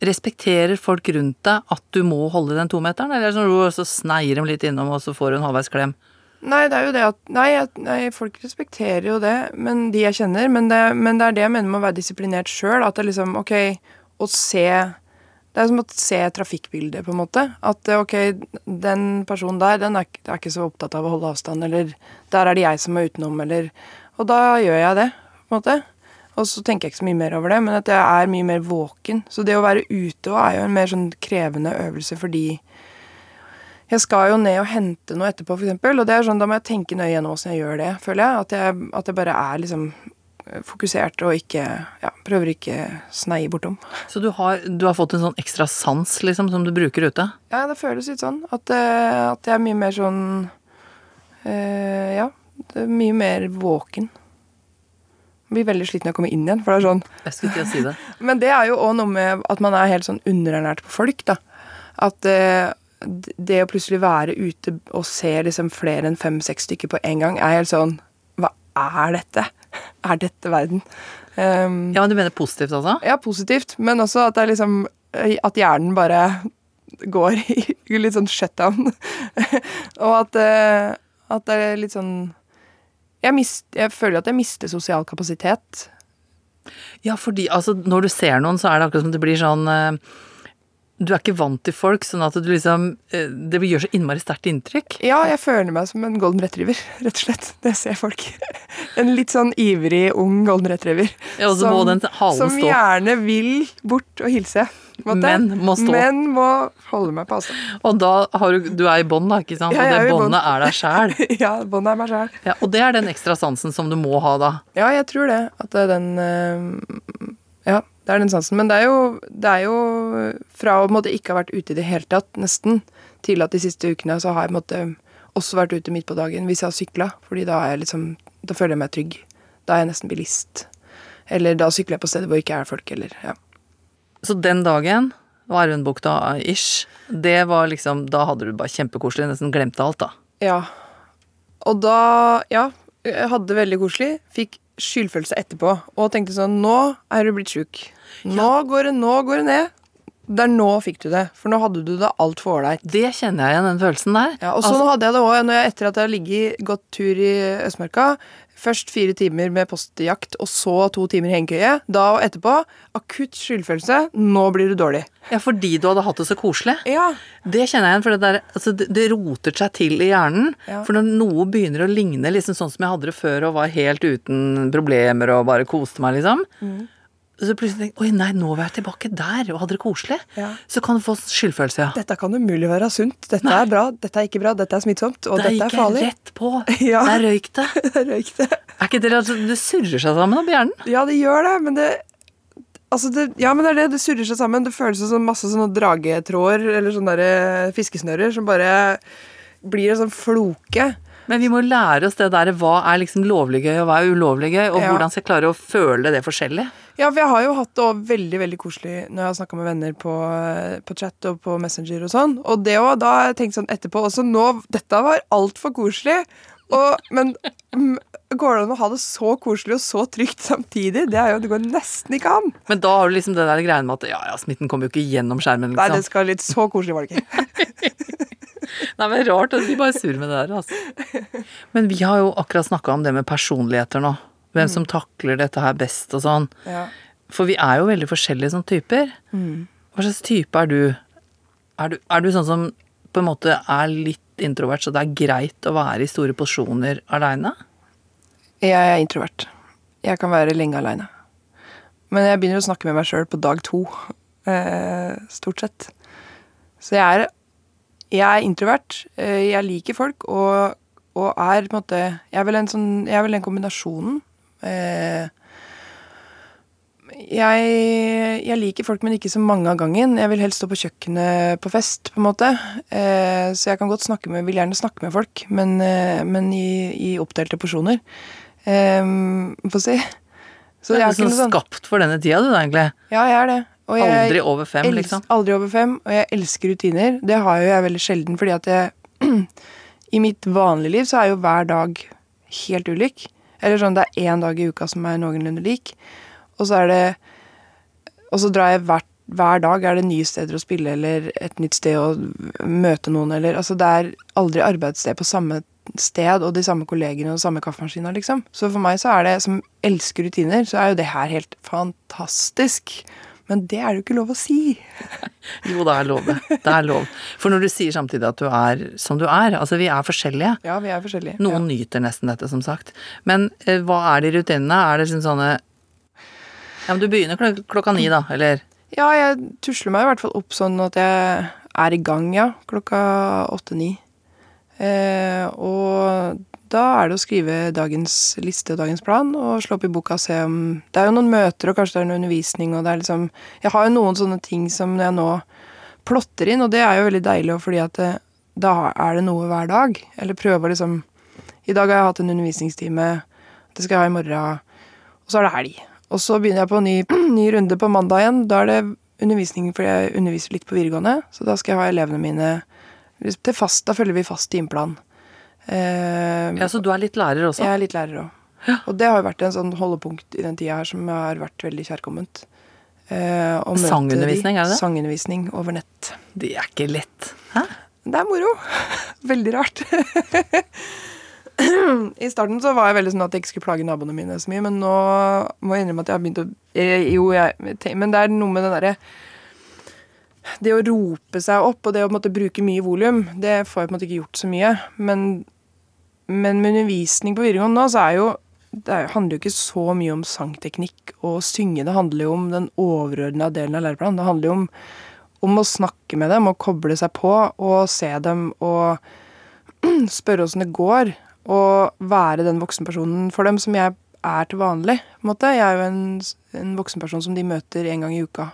respekterer folk rundt deg at du må holde den tometeren, eller er det sånn at du så sneier dem litt innom, og så får du en halvveis klem? Nei, det er jo det at Nei, nei folk respekterer jo det, men de jeg kjenner. Men det, men det er det jeg mener med å være disiplinert sjøl. At det liksom Ok, å se Det er som å se trafikkbildet, på en måte. At eh, ok, den personen der, den er, er ikke så opptatt av å holde avstand, eller der er det jeg som er utenom, eller Og da gjør jeg det, på en måte. Og så tenker jeg ikke så mye mer over det, men at jeg er mye mer våken. Så det å være ute er jo en mer sånn krevende øvelse fordi jeg skal jo ned og hente noe etterpå, eksempel, og det er sånn, da må jeg tenke nøye gjennom åssen jeg gjør det, føler jeg. At, jeg. at jeg bare er liksom fokusert og ikke ja, prøver ikke sneie bortom. Så du har, du har fått en sånn ekstra sans, liksom, som du bruker ute? Ja, det føles litt sånn. At, eh, at jeg er mye mer sånn eh, Ja, det mye mer våken. Jeg blir veldig sliten når jeg kommer inn igjen, for det er sånn Jeg skulle til å si det. (laughs) Men det er jo òg noe med at man er helt sånn underernært på folk, da. At eh, det å plutselig være ute og se liksom flere enn fem-seks stykker på en gang, er helt sånn er dette? Er dette verden? Um, Ja, men du mener positivt altså? ja, positivt, men også at det er liksom At hjernen bare går i litt sånn shutdown. (laughs) og at, eh, at det er litt sånn jeg, mist, jeg føler at jeg mister sosial kapasitet. Ja, fordi altså, når du ser noen, så er det akkurat som det blir sånn eh, Du er ikke vant til folk, sånn at du liksom eh, Det gjør så innmari sterkt inntrykk. Ja, jeg føler meg som en golden retriever, (laughs) rett og slett. Det ser folk. (laughs) En litt sånn ivrig, ung golden retriever. Ja, og så må den halen som gjerne vil bort og hilse. måte. Men må stå. Men må holde meg på avstand. Og da har du Du er i bånd, da, ikke sant? Ja, og jeg er det i bånd. båndet er deg sjæl. (laughs) ja, båndet er meg sjæl. Ja, og det er den ekstra sansen som du må ha da. Ja, jeg tror det. At det den eh, Ja, det er den sansen. Men det er jo, det er jo fra å måte ikke ha vært ute i det hele tatt, nesten, til at de siste ukene så har jeg måte også vært ute midt på dagen hvis jeg har sykla. Fordi da liksom Da føler jeg meg trygg. Da er jeg nesten bilist. Eller da sykler jeg på steder hvor ikke er folk, eller ja. Så den dagen, Varundbukta-ish, det var liksom Da hadde du bare kjempekoselig, nesten glemte alt, da. Ja. Og da Ja, jeg hadde det veldig koselig. Fikk skyldfølelse etterpå og tenkte sånn Nå er du blitt sjuk. Nå, går det, nå går det ned. Det er nå fikk du det, for nå hadde du det altfor ålreit. Det kjenner jeg igjen, den følelsen der. Ja, og sånn hadde jeg det òg etter at jeg har ligget gått tur i Østmarka. Først fire timer med postjakt, og så to timer i hengekøye. Da og etterpå akutt skyldfølelse. Nå blir du dårlig. Ja, fordi du hadde hatt det så koselig. Ja. Det kjenner jeg igjen, for det, der, altså det, det roter seg til i hjernen. Ja. For når noe begynner å ligne liksom sånn som jeg hadde det før og var helt uten problemer og bare koste meg, liksom. Mm. Så plutselig tenker oi nei, nå var jeg tilbake der og hadde det koselig. Ja. Så kan du få skyldfølelse, ja. Dette kan umulig være sunt. Dette er bra, dette er ikke bra, dette er smittsomt, og Der dette gikk er jeg rett på. (laughs) Ja. Der røyk det. (laughs) Røyk det. Er ikke det altså, Det surrer seg sammen opp hjernen. Ja, det gjør det, men det Altså, det, ja, men det er det. Det surrer seg sammen. Det føles som masse sånne dragetråder eller sånne der, eh, fiskesnører som bare blir en sånn floke. Men vi må lære oss det der, hva er liksom lovlig gøy, og hva er ulovlig gøy, og Ja. hvordan skal jeg klare å føle det forskjellig. Ja, for jeg har jo hatt det veldig veldig koselig når jeg har snakka med venner på, eh, på chat og på Messenger og sånn. Og det òg, da har jeg tenkt sånn etterpå også nå Dette var altfor koselig. Og, men mm, går det an å ha det så koselig og så trygt samtidig? Det, er jo, det går nesten ikke an. Men da har du liksom det der greiene med at ja, ja, smitten kommer jo ikke gjennom skjermen, Nei, det liksom. skal litt så koselig var det ikke. (laughs) Nei, men rart vi bare surrer med det der, altså. Men vi har jo akkurat snakka om det med personligheter nå. Hvem som takler dette her best og sånn. Ja. For vi er jo veldig forskjellige som typer. Hva slags type er du? Er du, er du sånn som på en måte er litt introvert, så det er greit å være i store posisjoner aleine? Jeg er introvert. Jeg kan være lenge aleine. Men jeg begynner å snakke med meg sjøl på dag to, eh, stort sett. Så jeg er, jeg er introvert. Eh, jeg liker folk, og, og er på en måte Jeg er vel, en sånn, jeg er vel den kombinasjonen. Eh, jeg, jeg liker folk, men ikke så mange av gangen. Jeg vil helst stå på kjøkkenet på fest, på en måte. Eh, så jeg kan godt snakke med, vil gjerne snakke med folk, men, men i, i oppdelte porsjoner. Få si. Så Du jeg er ikke liksom noe sånn skapt for denne tida, du da, egentlig. Ja, jeg er det. Aldri over fem, liksom. Aldri over fem, og jeg elsker rutiner. Det har jo jeg veldig sjelden, fordi at jeg (clears throat) I mitt vanlige liv så er jo hver dag helt ulik. Eller sånn, det er én dag i uka som er noenlunde lik. Og så er det Og så drar jeg hvert hver dag er det nye steder å spille eller et nytt sted å møte noen eller Altså det er aldri arbeidssted på samme sted og de samme kollegene og samme kaffemaskina, liksom. Så for meg så er det, som elsker rutiner, så er jo det her helt fantastisk. Men det er det jo ikke lov å si. (laughs) Jo, det er lov, det. Det er lov. For når du sier samtidig at du er som du er, altså vi er forskjellige. Ja, vi er forskjellige. Noen nyter nesten dette, som sagt. Men eh, hva er de rutinene? Er det liksom sånne Ja, men du begynner klok klokka ni, da, eller? Ja, jeg tusler meg i hvert fall opp sånn at jeg er i gang, ja. Klokka åtte-ni. Eh, og da er det å skrive dagens liste og dagens plan og slå opp i boka og se om Det er jo noen møter, og kanskje det er noe undervisning, og det er liksom Jeg har jo noen sånne ting som jeg nå plotter inn, og det er jo veldig deilig, fordi at det, da er det noe hver dag. Eller prøve å liksom I dag har jeg hatt en undervisningstime, det skal jeg ha i morgen, og så er det helg. Og så begynner jeg på en ny, (clears throat) ny runde på mandag igjen. Da er det undervisning, fordi jeg underviser litt på videregående. Så da skal jeg ha elevene mine til fast. Da følger vi fast timeplan. Eh, Ja, så du er litt lærer også? jeg er litt lærer òg. Og det har jo vært en sånn holdepunkt i den tida her som har vært veldig kjærkomment. Eh, Sangundervisning, de- er det det? Sangundervisning over nett. Det er ikke lett. Hæ? Det er moro. (laughs) Veldig rart. (clears throat) I starten så var jeg veldig sånn at jeg ikke skulle plage naboene mine så mye, men nå må jeg innrømme at jeg har begynt å Jo, jeg Men det er noe med den derre Det å rope seg opp og det å måte, bruke mye volum, det får jeg på en måte ikke gjort så mye. Men, men med undervisning på videregående nå, så er jo det er- handler jo ikke så mye om sangteknikk og synge. Det handler jo om den overordna delen av læreplanen. Det handler jo om, om å snakke med dem og koble seg på og se dem og (clears throat) spørre åssen det går. Og være den voksenpersonen for dem som jeg er til vanlig. Jeg er jo en, en voksenperson som de møter en gang i uka.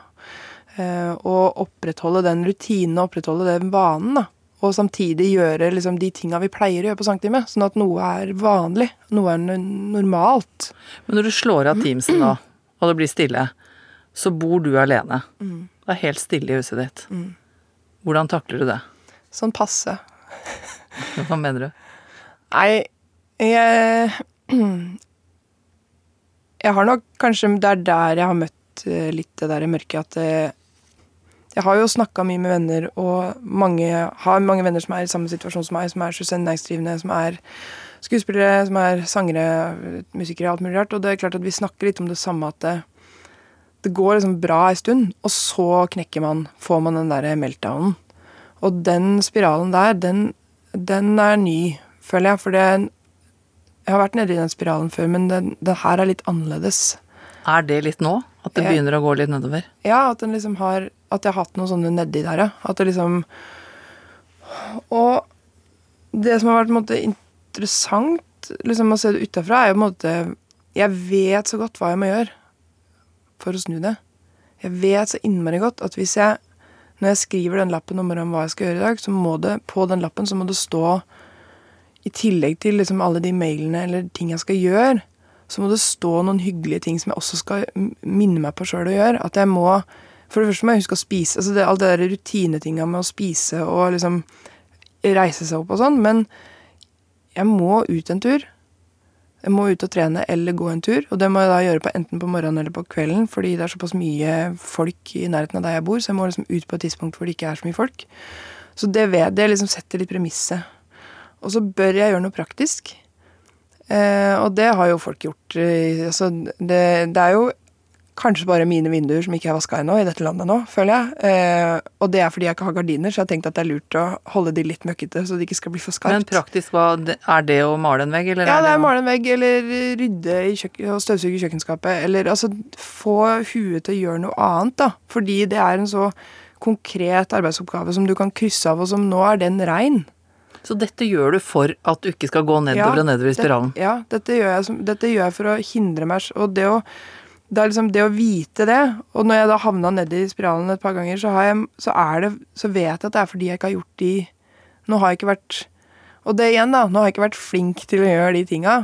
Eh, og opprettholde den rutinen og opprettholde den vanen. da. Og samtidig gjøre liksom, de tinga vi pleier å gjøre på sangtime. Sånn at noe er vanlig. Noe er normalt. Men når du slår av Teamsen da, og det blir stille, så bor du alene. Mm. Det er helt stille i huset ditt. Hvordan takler du det? Sånn passe. (laughs) Hva mener du? Nei, jeg (clears throat) Jeg har nok kanskje Det er der jeg har møtt eh, litt det der mørket at eh, Jeg har jo snakka mye med venner, og mange, har mange venner som er i samme situasjon som meg, som er selvstendighetsdrivende, som er skuespillere, som er sangere, musikere, alt mulig rart. Og det er klart at vi snakker litt om det samme, at det, det går liksom bra ei stund, og så knekker man, får man den derre meltdownen. Og den spiralen der, den, den er ny, føler jeg. For det, jeg har vært nede i den spiralen før, men den, den her er litt annerledes. Er det litt nå? At det begynner å gå litt nedover? Ja, at den liksom har At jeg har hatt noe sånne nedi der, ja. At det liksom Og det som har vært måte interessant liksom å se det utafra, er jo på en måte Jeg vet så godt hva jeg må gjøre for å snu det. Jeg vet så innmari godt at hvis jeg Når jeg skriver den lappen om hva jeg skal gjøre i dag, så må det på den lappen så må det stå I tillegg til liksom alle de mailene eller ting jeg skal gjøre, så må det stå noen hyggelige ting som jeg også skal minne meg på sjøl å gjøre. At jeg må For det første må jeg huske å spise. altså det, all det der rutinetinga med å spise og liksom reise seg opp og sånn. Men jeg må ut en tur. Jeg må ut og trene eller gå en tur. Og det må jeg da gjøre på enten på morgenen eller på kvelden, fordi det er såpass mye folk i nærheten av der jeg bor, så jeg må liksom ut på et tidspunkt hvor det ikke er så mye folk. Så det, ved, det liksom setter litt premisset. Og så bør jeg gjøre noe praktisk. Eh, og det har jo folk gjort. Eh, altså det, det er jo kanskje bare mine vinduer som ikke er vaska ennå i dette landet nå, føler jeg. Eh, og det er fordi jeg ikke har gardiner, så jeg har tenkt at det er lurt å holde de litt møkkete, så det ikke skal bli for skarpt. Men praktisk, hva, er det å male en vegg, eller Ja, det er å- male en vegg, eller rydde i og støvsuge kjøkkenskapet. Eller altså få huet til å gjøre noe annet, da. Fordi det er en så konkret arbeidsoppgave som du kan krysse av, og som nå er den rein. Så dette gjør du for at du ikke skal gå nedover og nedover i spiralen? Det, ja, dette gjør, jeg, dette gjør jeg for å hindre meg Og det å det er liksom det å vite det, og når jeg da havna nedi spiralen et par ganger, så, har jeg, så, er det, så vet jeg at det er fordi jeg ikke har gjort de Nå har jeg ikke vært Og det igjen, da. Nå har jeg ikke vært flink til å gjøre de tinga.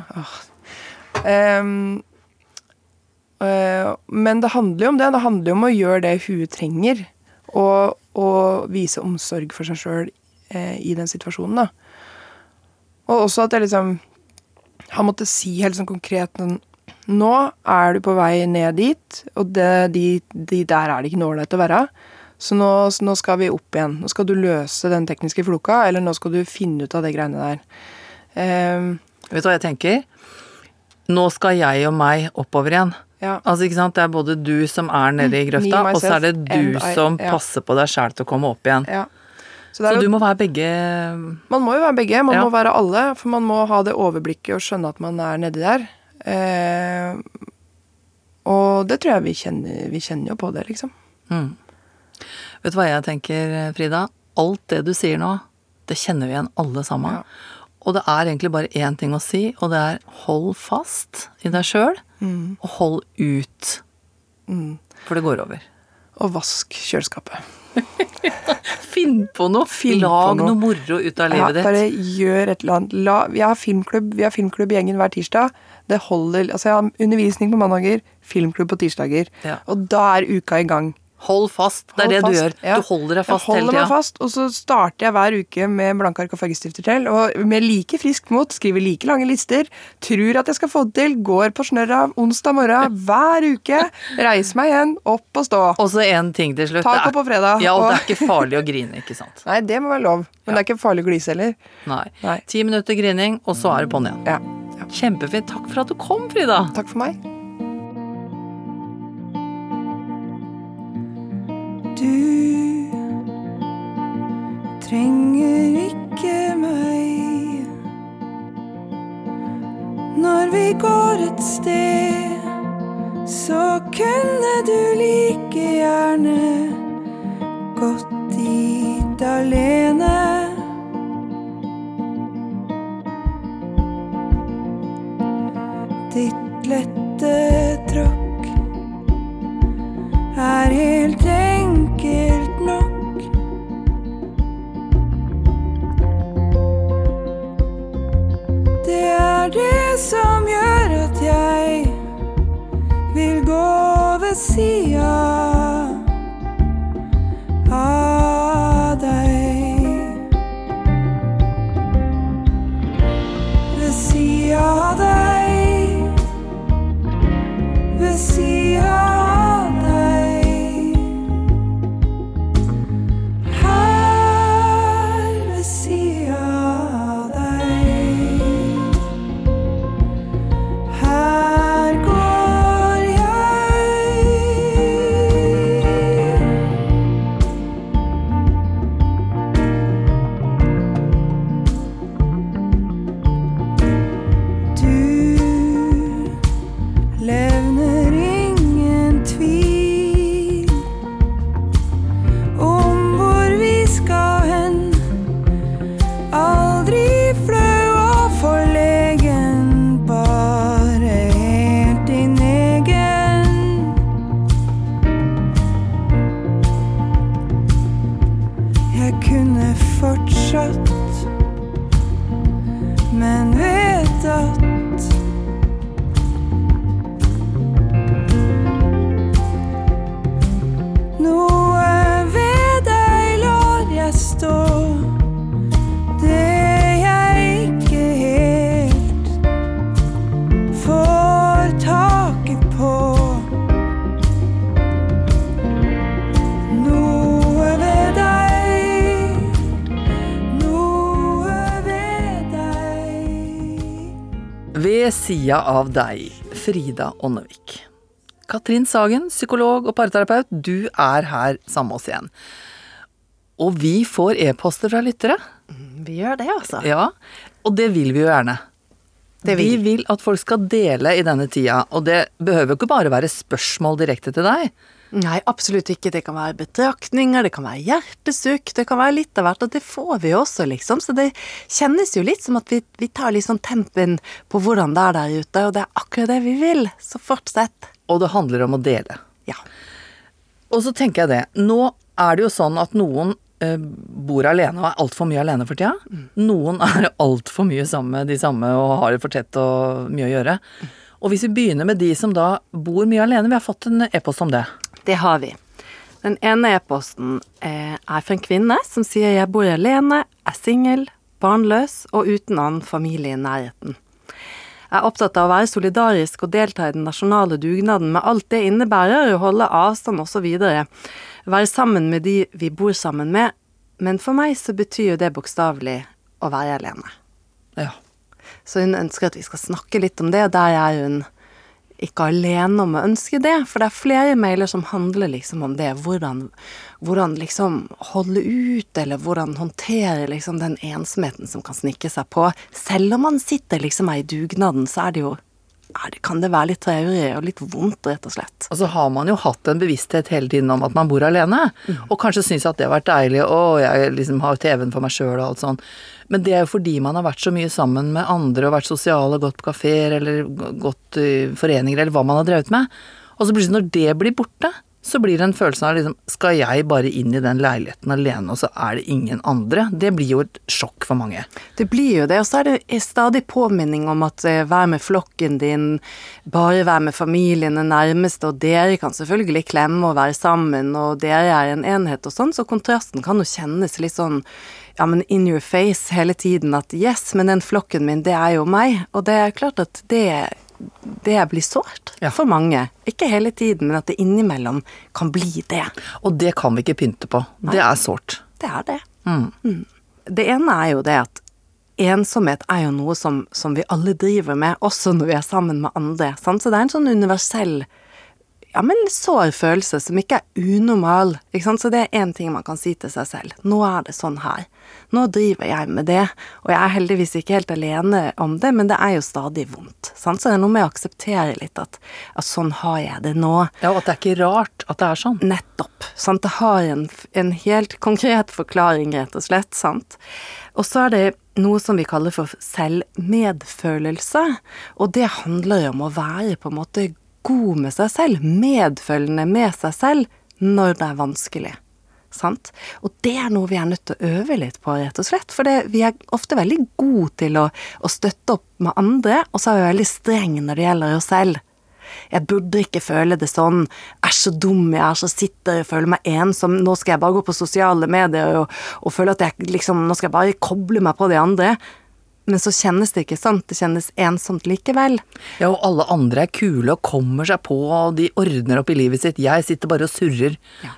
Um, uh, men det handler jo om det. Det handler jo om å gjøre det hun trenger. Og, og vise omsorg for seg sjøl eh, i den situasjonen, da. Og også at jeg liksom har måttet si helt sånn konkret Nå er du på vei ned dit, og det, de, de der er det ikke noe ålreit å være. Så nå, så nå, skal vi opp igjen. Nå skal du løse den tekniske floka, eller nå skal du finne ut av det greiene der. Um, Vet du hva jeg tenker? Nå skal jeg og meg oppover igjen. ja. Altså, ikke sant? Det er både du som er nede i Me, grøfta, og så er det du I. som Ja. passer på deg sjæl til å komme opp igjen. ja. Så, Så jo, du må være begge man må jo være begge. Man Ja. må være alle, for man må ha det overblikket og skjønne at man er nedi der. Eh, og det tror jeg vi kjenner Vi kjenner jo på det, liksom. mm. Vet du hva jeg tenker, Frida? Alt det du sier nå, det kjenner vi igjen alle sammen. Ja. Og det er egentlig bare én ting å si, og det er hold fast i deg sjøl, Mm. og hold ut. For det går over. Og vask kjøleskapet. (laughs) Finn på noe! Finn på Lag noe. noe moro ut av livet ditt. bare gjør et eller annet. La, vi har filmklubb, vi har filmklubb i gjengen hver tirsdag. Det holder, altså Jeg har undervisning på mandager, filmklubb på tirsdager. Ja. Og da er uka i gang. Hold fast. Det er det du gjør. Ja. Du holder deg fast jeg holder meg fast, og så starter jeg hver uke med blanke ark og fargestifter til. Og med like friskt mot, skriver like lange lister. Tror at jeg skal få det til. Går på snørra onsdag morgen (laughs) hver uke. Reiser meg igjen, opp og stå. Og så en ting til slutt. Taco på fredag, Ja, og det er ikke farlig å grine, ikke sant. (laughs) Nei, det må være lov. Men det er ikke farlig å glise heller. Nei. Nei. Ti minutter grining, og så er det på'n igjen. Ja. ja. Kjempefint. Takk for at du kom, Frida. Takk for meg. Du trenger ikke meg når vi går et sted, så kunne du like gjerne gått dit alene. Ditt lette tråkk er helt enkelt nok. Det er det som gjør at jeg vil gå ved sida av deg. Ved sida av deg. Ved sida sida av deg, Frida Ånnevik. Katrin Sagen, psykolog og parterapeut, du er her sammen med oss igjen. Og vi får e-poster fra lyttere. Vi gjør det, altså. Ja, og det vil vi jo gjerne. Det vil Vi vil at folk skal dele i denne tida, og det behøver ikke bare være spørsmål direkte til deg. Nei, absolutt ikke. Det kan være betraktninger, det kan være hjertesukk, det kan være litt av hvert, og det får vi også, liksom. Så det kjennes jo litt som at vi, vi tar sånn tempen på hvordan det er der ute, og det er akkurat det vi vil. Så fortsett. Og det handler om å dele. Ja. Og så tenker jeg det. Nå er det jo sånn at noen eh, bor alene og er altfor mye alene for tida. Noen er altfor mye sammen med de samme og har det for tett og mye å gjøre. Og hvis vi begynner med de som da bor mye alene, vi har fått en e-post om det. Det har vi. Den ene e-posten eh, er fra en kvinne som sier jeg bor alene, er singel, barnløs og uten annen familie i nærheten. Jeg er opptatt av å være solidarisk og delta i den nasjonale dugnaden med alt det innebærer, å holde avstand osv. Være sammen med de vi bor sammen med, men for meg så betyr jo det bokstavelig å være alene. Ja. Så hun ønsker at vi skal snakke litt om det, og der er hun ikke alene om å ønske det, for det er flere mailer som handler liksom om det, hvordan, hvordan liksom holde ut, eller hvordan håndtere liksom den ensomheten som kan snikke seg på. Selv om man sitter liksom her i dugnaden, så er det jo det, kan det være litt traurig og litt vondt, rett og slett. Og så har man jo hatt en bevissthet hele tiden om at man bor alene, og kanskje syns at det har vært deilig, å, jeg liksom har TV-en for meg sjøl og alt sånn. Men det er jo fordi man har vært så mye sammen med andre og vært sosiale gått på kafeer eller gått i foreninger eller hva man har drevet med. Og så plutselig når det blir borte, så blir det en følelse av liksom Skal jeg bare inn i den leiligheten alene, og så er det ingen andre? Det blir jo et sjokk for mange. Det blir jo det, og så er det stadig påminning om at eh, vær med flokken din, bare vær med familien, den nærmeste, og dere kan selvfølgelig klemme og være sammen, og dere er en enhet og sånn, så kontrasten kan jo kjennes litt sånn ja, men in your face hele tiden at yes, men den flokken min, det er jo meg, og det er klart at det det blir sårt Ja. for mange. Ikke hele tiden, men at det innimellom kan bli det. Og det kan vi ikke pynte på. Det er sårt. Det er det. Mm. Det ene er jo det at ensomhet er jo noe som, som vi alle driver med, også når vi er sammen med andre. Sant? Så det er en sånn universell ja, men sår følelse som ikke er unormal. Ikke sant? Så det er én ting man kan si til seg selv. Nå er det sånn her. Nå driver jeg med det, og jeg er heldigvis ikke helt alene om det, men det er jo stadig vondt. Sant? Så det er noe med å akseptere litt at, at sånn har jeg det nå. Ja, og at det er ikke rart at det er sånn. Nettopp. Sant? Det har en, en helt konkret forklaring, rett og slett. Sant? Og så er det noe som vi kaller for selvmedfølelse. Og det handler jo om å være på en måte god med seg selv, medfølende med seg selv når det er vanskelig. Sant? Og det er noe vi er nødt til å øve litt på, rett og slett. For vi er ofte veldig gode til å, å støtte opp med andre, og så er vi veldig strenge når det gjelder oss selv. Jeg burde ikke føle det sånn. Er så dum jeg er, så sitter jeg føler meg ensom. Nå skal jeg bare gå på sosiale medier og, og føle at jeg liksom Nå skal jeg bare koble meg på de andre. Men så kjennes det ikke sånn. Det kjennes ensomt likevel. Ja, og alle andre er kule og kommer seg på, og de ordner opp i livet sitt. Jeg sitter bare og surrer.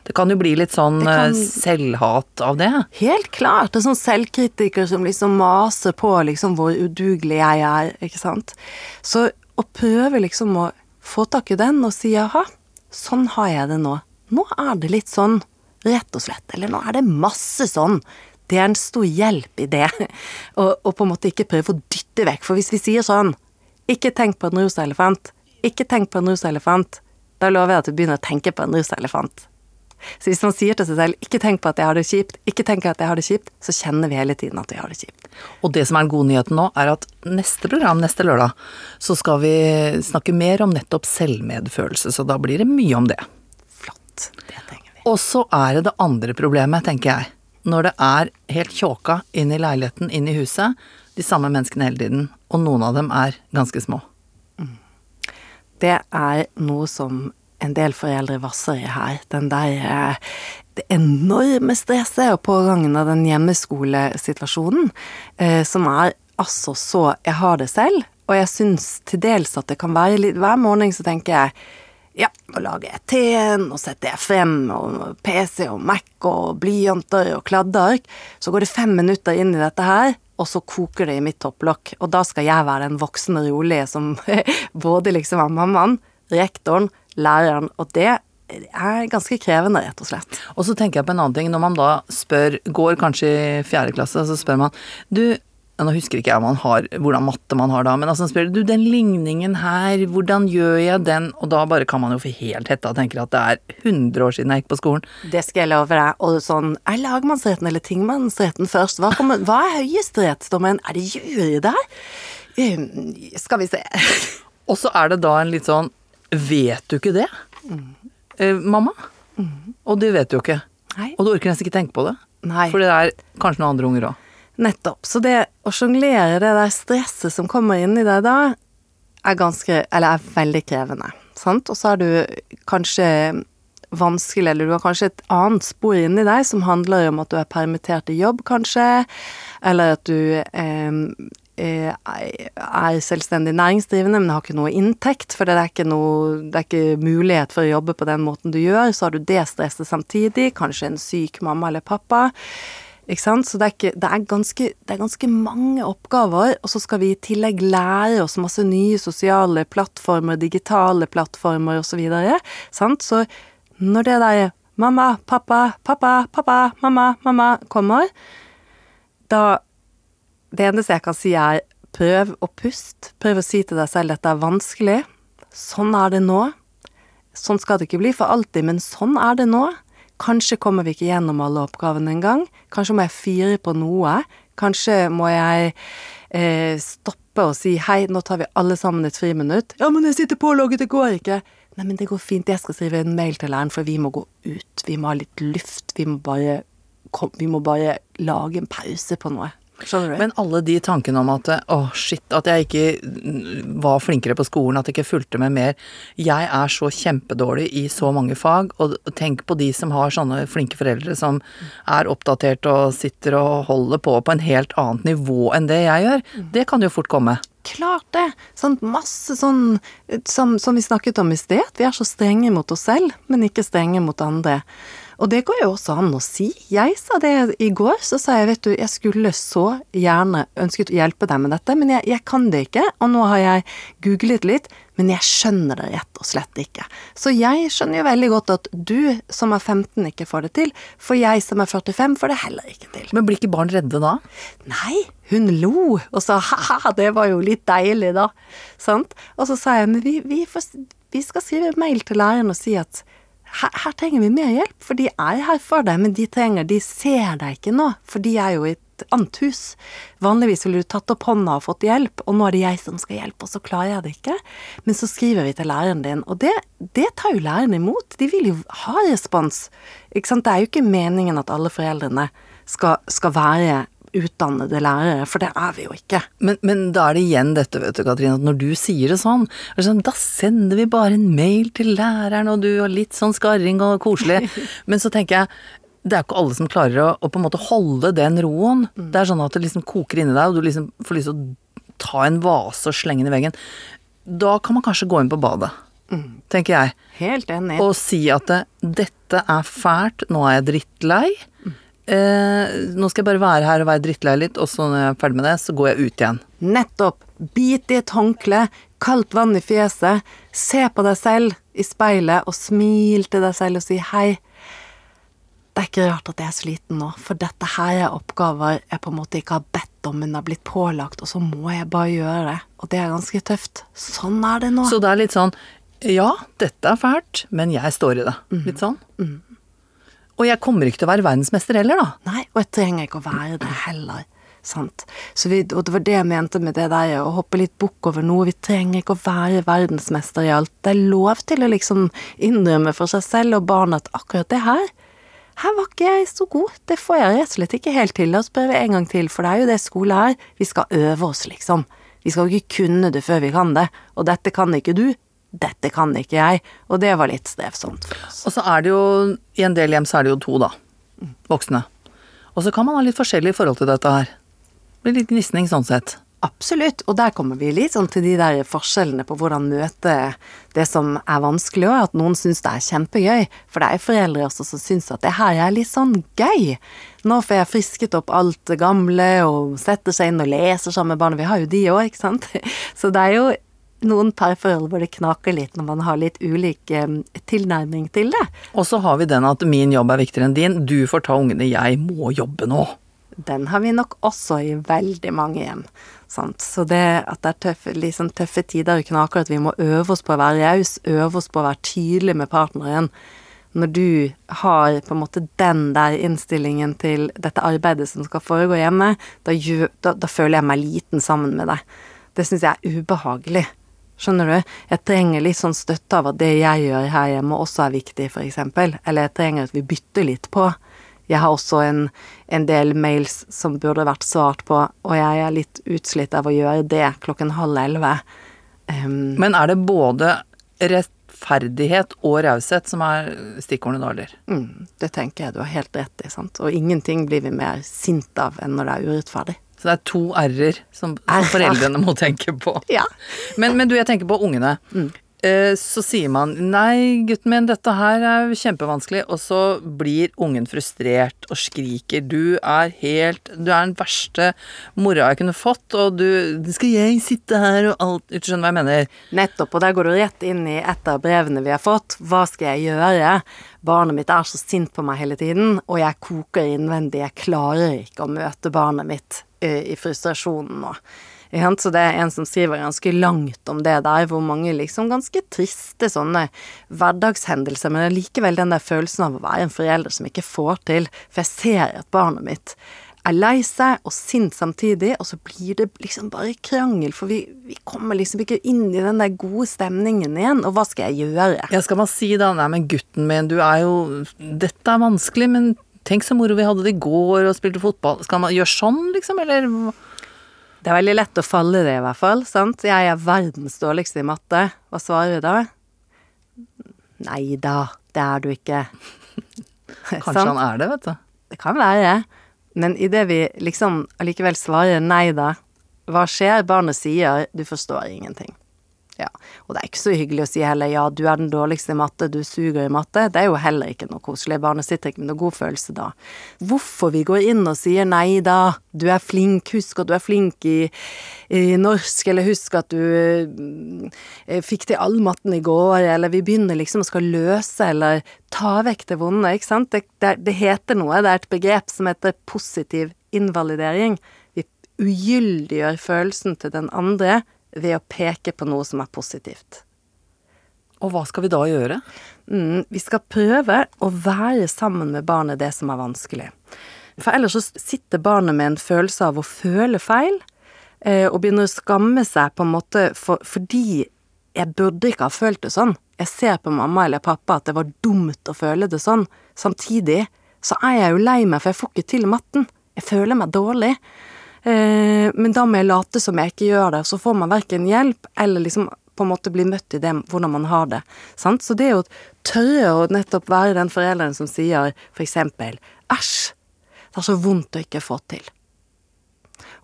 Det kan jo bli litt sånn kan- eh, selvhat av det. Helt klart. Det er sånn selvkritiker som liksom maser på liksom hvor udugelig jeg er, ikke sant. Så å prøve liksom å få tak i den og si jaha, sånn har jeg det nå. Nå er det litt sånn, rett og slett. Eller nå er det masse sånn. Det er en stor hjelp i det. (laughs) Og, og på en måte ikke prøve å dytte vekk. For hvis vi sier sånn, ikke tenk på en rosa elefant, ikke tenk på en rosa elefant, da lover jeg at du begynner å tenke på en rosa elefant. Så hvis man sier til seg selv 'ikke tenk på at jeg har det kjipt', ikke tenk at jeg har det kjipt, så kjenner vi hele tiden at vi har det kjipt. Og det som er den gode nyheten nå, er at neste program, neste lørdag, så skal vi snakke mer om nettopp selvmedfølelse, så da blir det mye om det. Flott. Det trenger vi. Og så er det det andre problemet, tenker jeg. Når det er helt tjåka inn i leiligheten, inn i huset, de samme menneskene hele tiden, og noen av dem er ganske små. Det er noe som en del foreldre vasser i her. Den der eh, det enorme stresset og pågangen av den hjemmeskolesituasjonen, eh, som er altså så Jeg har det selv, og jeg syns til dels at det kan være litt Hver morgen så tenker jeg ja, nå lager teen, og frem og PC og Mac og blyanter og kladdeark. Så går det fem minutter inn i dette her, og så koker det i mitt topplokk. Og da skal jeg være den voksne rolige som (laughs) både liksom er mammaen, rektoren, læreren, og det er ganske krevende, rett og slett. Og så tenker jeg på en annen ting, når man da spør, går kanskje i fjerde klasse, så spør man du, nå husker ikke jeg man har, hvordan matte man har da, men altså spør du, den ligningen her, hvordan gjør jeg den? Og da bare kan man jo få helt hetta og tenker at det er 100 år siden jeg gikk på skolen. Det skal jeg love deg. Og sånn, er lagmannsretten eller tingmannsretten først? Hva, kommer, hva er høyesterettsdommen? Er det jury der? Um, skal vi se. (laughs) Og så er det da en litt sånn vet du ikke det? Eh, mamma? Og det vet du jo ikke. Nei. Og du orker nesten ikke tenke på det. Nei. For det er kanskje noen andre unger òg. Nettopp. Så det å sjonglere det der stresset som kommer inn i deg da, er ganske Eller er veldig krevende. Sant? Og så er du kanskje vanskelig, eller du har kanskje et annet spor inni deg som handler om at du er permittert i jobb, kanskje, eller at du eh, eh, er selvstendig næringsdrivende, men har ikke noe inntekt, for det er ikke, noe, det er ikke mulighet for å jobbe på den måten du gjør. Så har du det stresset samtidig, kanskje en syk mamma eller pappa. Ikke sant? Så det er, ikke, det, er ganske, det er ganske mange oppgaver, og så skal vi i tillegg lære oss masse nye sosiale plattformer, digitale plattformer osv. Så, videre, så når det der mamma, pappa, pappa, pappa, mamma, mamma kommer, da Det eneste jeg kan si er prøv å puste. Prøv å si til deg selv at det er vanskelig. Sånn er det nå. Sånn skal det ikke bli for alltid, men sånn er det nå. Kanskje kommer vi ikke gjennom alle oppgavene engang. Kanskje må jeg fyre på noe. Kanskje må jeg eh, stoppe og si hei, nå tar vi alle sammen et friminutt. Ja, men jeg sitter pålogget, det går ikke. Nei, men det går fint, jeg skal skrive en mail til læreren, for vi må gå ut. Vi må ha litt luft. Vi må bare, kom, vi må bare lage en pause på noe. Men alle de tankene om at å shit, at jeg ikke mm, var flinkere på skolen, at jeg ikke fulgte med mer. Jeg er så kjempedårlig i så mange fag, og tenk på de som har sånne flinke foreldre som er oppdatert og sitter og holder på på en helt annet nivå enn det jeg gjør. Det kan jo fort komme. Klart det! Sånn masse sånn som, som vi snakket om i sted, vi er så strenge mot oss selv, men ikke strenge mot andre. Og det går jo også an å si. Jeg sa det i går, så sa jeg vet du, jeg skulle så gjerne ønsket å hjelpe deg med dette, men jeg, jeg kan det ikke, og nå har jeg googlet litt, men jeg skjønner det rett og slett ikke. Så jeg skjønner jo veldig godt at du som er 15 ikke får det til, for jeg som er 45 får det heller ikke til. Men blir ikke barn redde da? Nei, hun lo og sa ha-ha, det var jo litt deilig da, sant? Og så sa jeg men vi, vi, får, vi skal skrive mail til læreren og si at her, her, trenger vi mer hjelp, for de er her for deg, men de trenger, de ser deg ikke nå, for de er jo i et annet hus. Vanligvis ville du tatt opp hånda og fått hjelp, og nå er det jeg som skal hjelpe, og så klarer jeg det ikke. Men så skriver vi til læreren din, og det, det tar jo læreren imot. De vil jo ha respons. Ikke sant? Det er jo ikke meningen at alle foreldrene skal, skal være utdannede lærere, for det er vi jo ikke. Men, men, da er det igjen dette, vet du, Katrine, at når du sier det sånn, sånn, da sender vi bare en mail til læreren, og du har litt sånn skarring og koselig. (laughs) men så tenker jeg, det er ikke alle som klarer å, å på en måte holde den roen. Mm. Det er sånn at det liksom koker inni deg, og du liksom får lyst til å ta en vase og slenge den i veggen. Da kan man kanskje gå inn på badet. Mm. tenker jeg. Helt enig. Og si at det, dette er fælt, nå er jeg drittlei. Mm eh, nå skal jeg bare være her og være drittlei litt, og så når jeg er ferdig med det, så går jeg ut igjen. Nettopp. Bit i et håndkle, kaldt vann i fjeset, se på deg selv i speilet og smil til deg selv og si hei. Det er ikke rart at jeg er sliten nå, for dette her er oppgaver jeg på en måte ikke har bedt om, men har blitt pålagt, og så må jeg bare gjøre det. Og det er ganske tøft. Sånn er det nå. Så det er litt sånn ja, dette er fælt, men jeg står i det. Litt sånn. Mm. Og jeg kommer ikke til å være verdensmester heller, da. Nei, og jeg trenger ikke å være det heller. Sant. Så vi, og det var det jeg mente med det der å hoppe litt bukk over noe. Vi trenger ikke å være verdensmester i alt. Det er lov til å liksom innrømme for seg selv og barna at akkurat det her, her var ikke jeg så god. Det får jeg rett og slett ikke helt til. La oss prøve en gang til, for det er jo det skole er. Vi skal øve oss, liksom. Vi skal ikke kunne det før vi kan det. Og dette kan ikke du, dette kan ikke jeg, og det var litt strevsomt for oss. Og så er det jo, i en del hjem så er det jo to, da. Voksne. Og så kan man ha litt forskjellig forhold til dette her. Det blir litt gnisning sånn sett. Absolutt, og der kommer vi litt sånn til de der forskjellene på hvordan møte det som er vanskelig, og at noen syns det er kjempegøy. For det er foreldre også som syns at det her er litt sånn gøy. Nå får jeg frisket opp alt det gamle og setter seg inn og leser sammen med barna. Vi har jo de òg, ikke sant. (laughs) Så det er jo noen parforhold hvor det knaker litt når man har litt ulik eh, tilnærming til det. Og så har vi den at min jobb er viktigere enn din, du får ta ungene, jeg må jobbe nå. Den har vi nok også i veldig mange hjem. Sant? Så det at det er tøffe, liksom tøffe tider og knaker, at vi må øve oss på å være raus, øve oss på å være tydelig med partneren. Når du har på en måte den der innstillingen til dette arbeidet som skal foregå hjemme, da, da, da føler jeg meg liten sammen med deg. Det syns jeg er ubehagelig. Skjønner du? Jeg trenger litt sånn støtte av at det jeg gjør her hjemme også er viktig, eksempel. Eller jeg trenger at vi bytter litt på. Jeg har også en, en del mails som burde vært svart på, og jeg er litt utslitt av å gjøre det klokken halv elleve. Um, Men er det både rettferdighet og raushet som er stikkordene da, eller? mm, det tenker jeg du har helt rett i, sant. Og ingenting blir vi mer sint av enn når det er urettferdig. Så det er to r-er som, som foreldrene må tenke på. (laughs) Ja. Men, men du, jeg tenker på ungene. Mm. Så sier man 'nei, gutten min, dette her er kjempevanskelig', og så blir ungen frustrert og skriker 'du er helt Du er den verste mora jeg kunne fått', og du 'skal jeg sitte her og alt Du skjønner hva jeg mener? Nettopp, og der går du rett inn i et av brevene vi har fått. Hva skal jeg gjøre? Barnet mitt er så sint på meg hele tiden, og jeg koker innvendig. Jeg klarer ikke å møte barnet mitt eh, i frustrasjonen nå. Så det er en som skriver ganske langt om det der, hvor mange liksom ganske triste sånne hverdagshendelser, men det er likevel den der følelsen av å være en forelder som ikke får til, for jeg ser at barnet mitt er lei seg og sint samtidig, og så blir det liksom bare krangel, for vi, vi kommer liksom ikke inn i den der gode stemningen igjen, og hva skal jeg gjøre? Ja, skal man si da 'nei, men gutten min, du er jo Dette er vanskelig, men tenk så moro vi hadde det i går og spilte fotball'. Skal man gjøre sånn, liksom, eller? Det er veldig lett å falle i det, i hvert fall, sant? Jeg er verdens dårligste i matte. Hva svarer du da? Nei da, det er du ikke. (laughs) Kanskje han er det, vet du. Det kan være. Men idet vi liksom allikevel svarer nei da, hva skjer? Barnet sier du forstår ingenting. Ja. Og det er ikke så hyggelig å si heller ja, du er den dårligste i matte, du suger i matte. Det er jo heller ikke noe koselig. Barnet sitter ikke med noe god følelse da. Hvorfor vi går inn og sier nei da, du er flink, husk at du er flink i, i norsk, eller husk at du eh, fikk til all matten i går, eller vi begynner liksom å skal løse eller ta vekk det vonde, ikke sant. Det, det, det heter noe, det er et begrep som heter positiv invalidering. Vi ugyldiggjør følelsen til den andre ved å peke på noe som er positivt. Og hva skal vi da gjøre? Mm, vi skal prøve å være sammen med barnet det som er vanskelig. For ellers så sitter barnet med en følelse av å føle feil, eh, og begynner å skamme seg på en måte for, fordi jeg burde ikke ha følt det sånn. Jeg ser på mamma eller pappa at det var dumt å føle det sånn. Samtidig så er jeg jo lei meg, for jeg får ikke til matten. Jeg føler meg dårlig. Eh, men da må jeg late som jeg ikke gjør det, så får man verken hjelp eller liksom på en måte bli møtt i det, hvordan man har det. Sant? Så det er å tørre å nettopp være den forelderen som sier eksempel æsj, det er så vondt å ikke få til.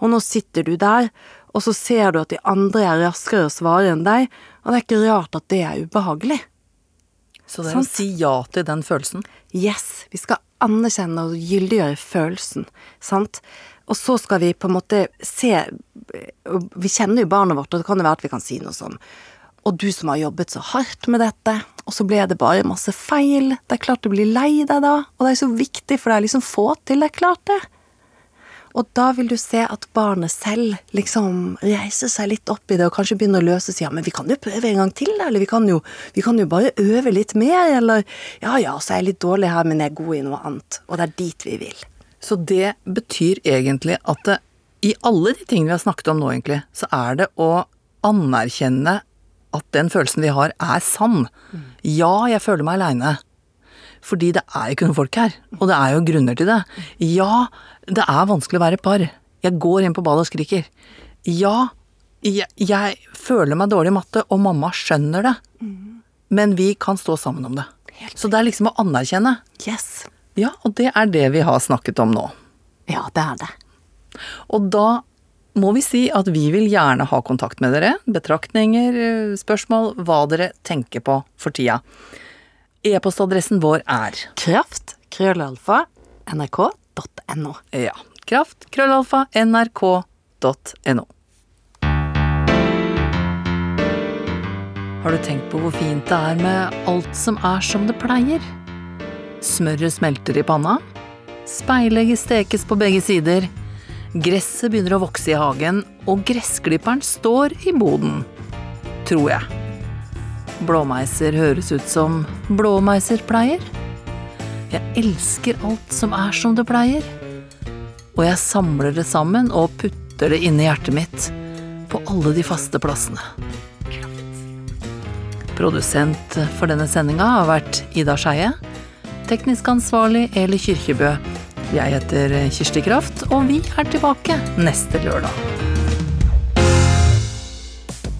Og nå sitter du der, og så ser du at de andre er raskere å svare enn deg, og det er ikke rart at det er ubehagelig. Så det er å si ja til den følelsen. Yes, vi skal anerkjenne og gyldiggjøre følelsen, sant? Og så skal vi på en måte se Vi kjenner jo barnet vårt, og det kan jo være at vi kan si noe sånn Og du som har jobbet så hardt med dette, og så ble det bare masse feil. Det er klart du blir lei deg da, og det er så viktig for deg er liksom få til, det er klart det. Og da vil du se at barnet selv liksom reiser seg litt opp i det og kanskje begynner å løse seg. Ja, men vi kan jo prøve en gang til. Eller vi kan jo, vi kan jo bare øve litt mer. Eller ja ja, så er jeg litt dårlig her, men jeg er god i noe annet. Og det er dit vi vil. Så det betyr egentlig at det, i alle de tingene vi har snakket om nå, egentlig, så er det å anerkjenne at den følelsen vi har, er sann. Ja, jeg føler meg aleine. Fordi det er ikke noen folk her, og det er jo grunner til det. Ja, det er vanskelig å være par. Jeg går inn på badet og skriker. Ja, jeg, jeg føler meg dårlig i matte, og mamma skjønner det. Men vi kan stå sammen om det. Så det er liksom å anerkjenne. Yes. Ja, og det er det vi har snakket om nå. Ja, det er det. Og da må vi si at vi vil gjerne ha kontakt med dere. Betraktninger, spørsmål, hva dere tenker på for tida. E-postadressen vår er Kraft, krøllalfa, nrk.no. ja, kraft, krøllalfa, nrk.no. Har du tenkt på hvor fint det er med alt som er som det pleier? Smøret smelter i panna. Speilegget stekes på begge sider. Gresset begynner å vokse i hagen, og gressklipperen står i boden. Tror jeg. Blåmeiser høres ut som blåmeiser pleier. Jeg elsker alt som er som det pleier. Og jeg samler det sammen og putter det inni hjertet mitt, på alle de faste plassene. Produsent for denne sendinga har vært Ida Skeie. Teknisk ansvarlig Eli Kyrkjebø. Jeg heter Kirsti Kraft, og vi er tilbake neste lørdag.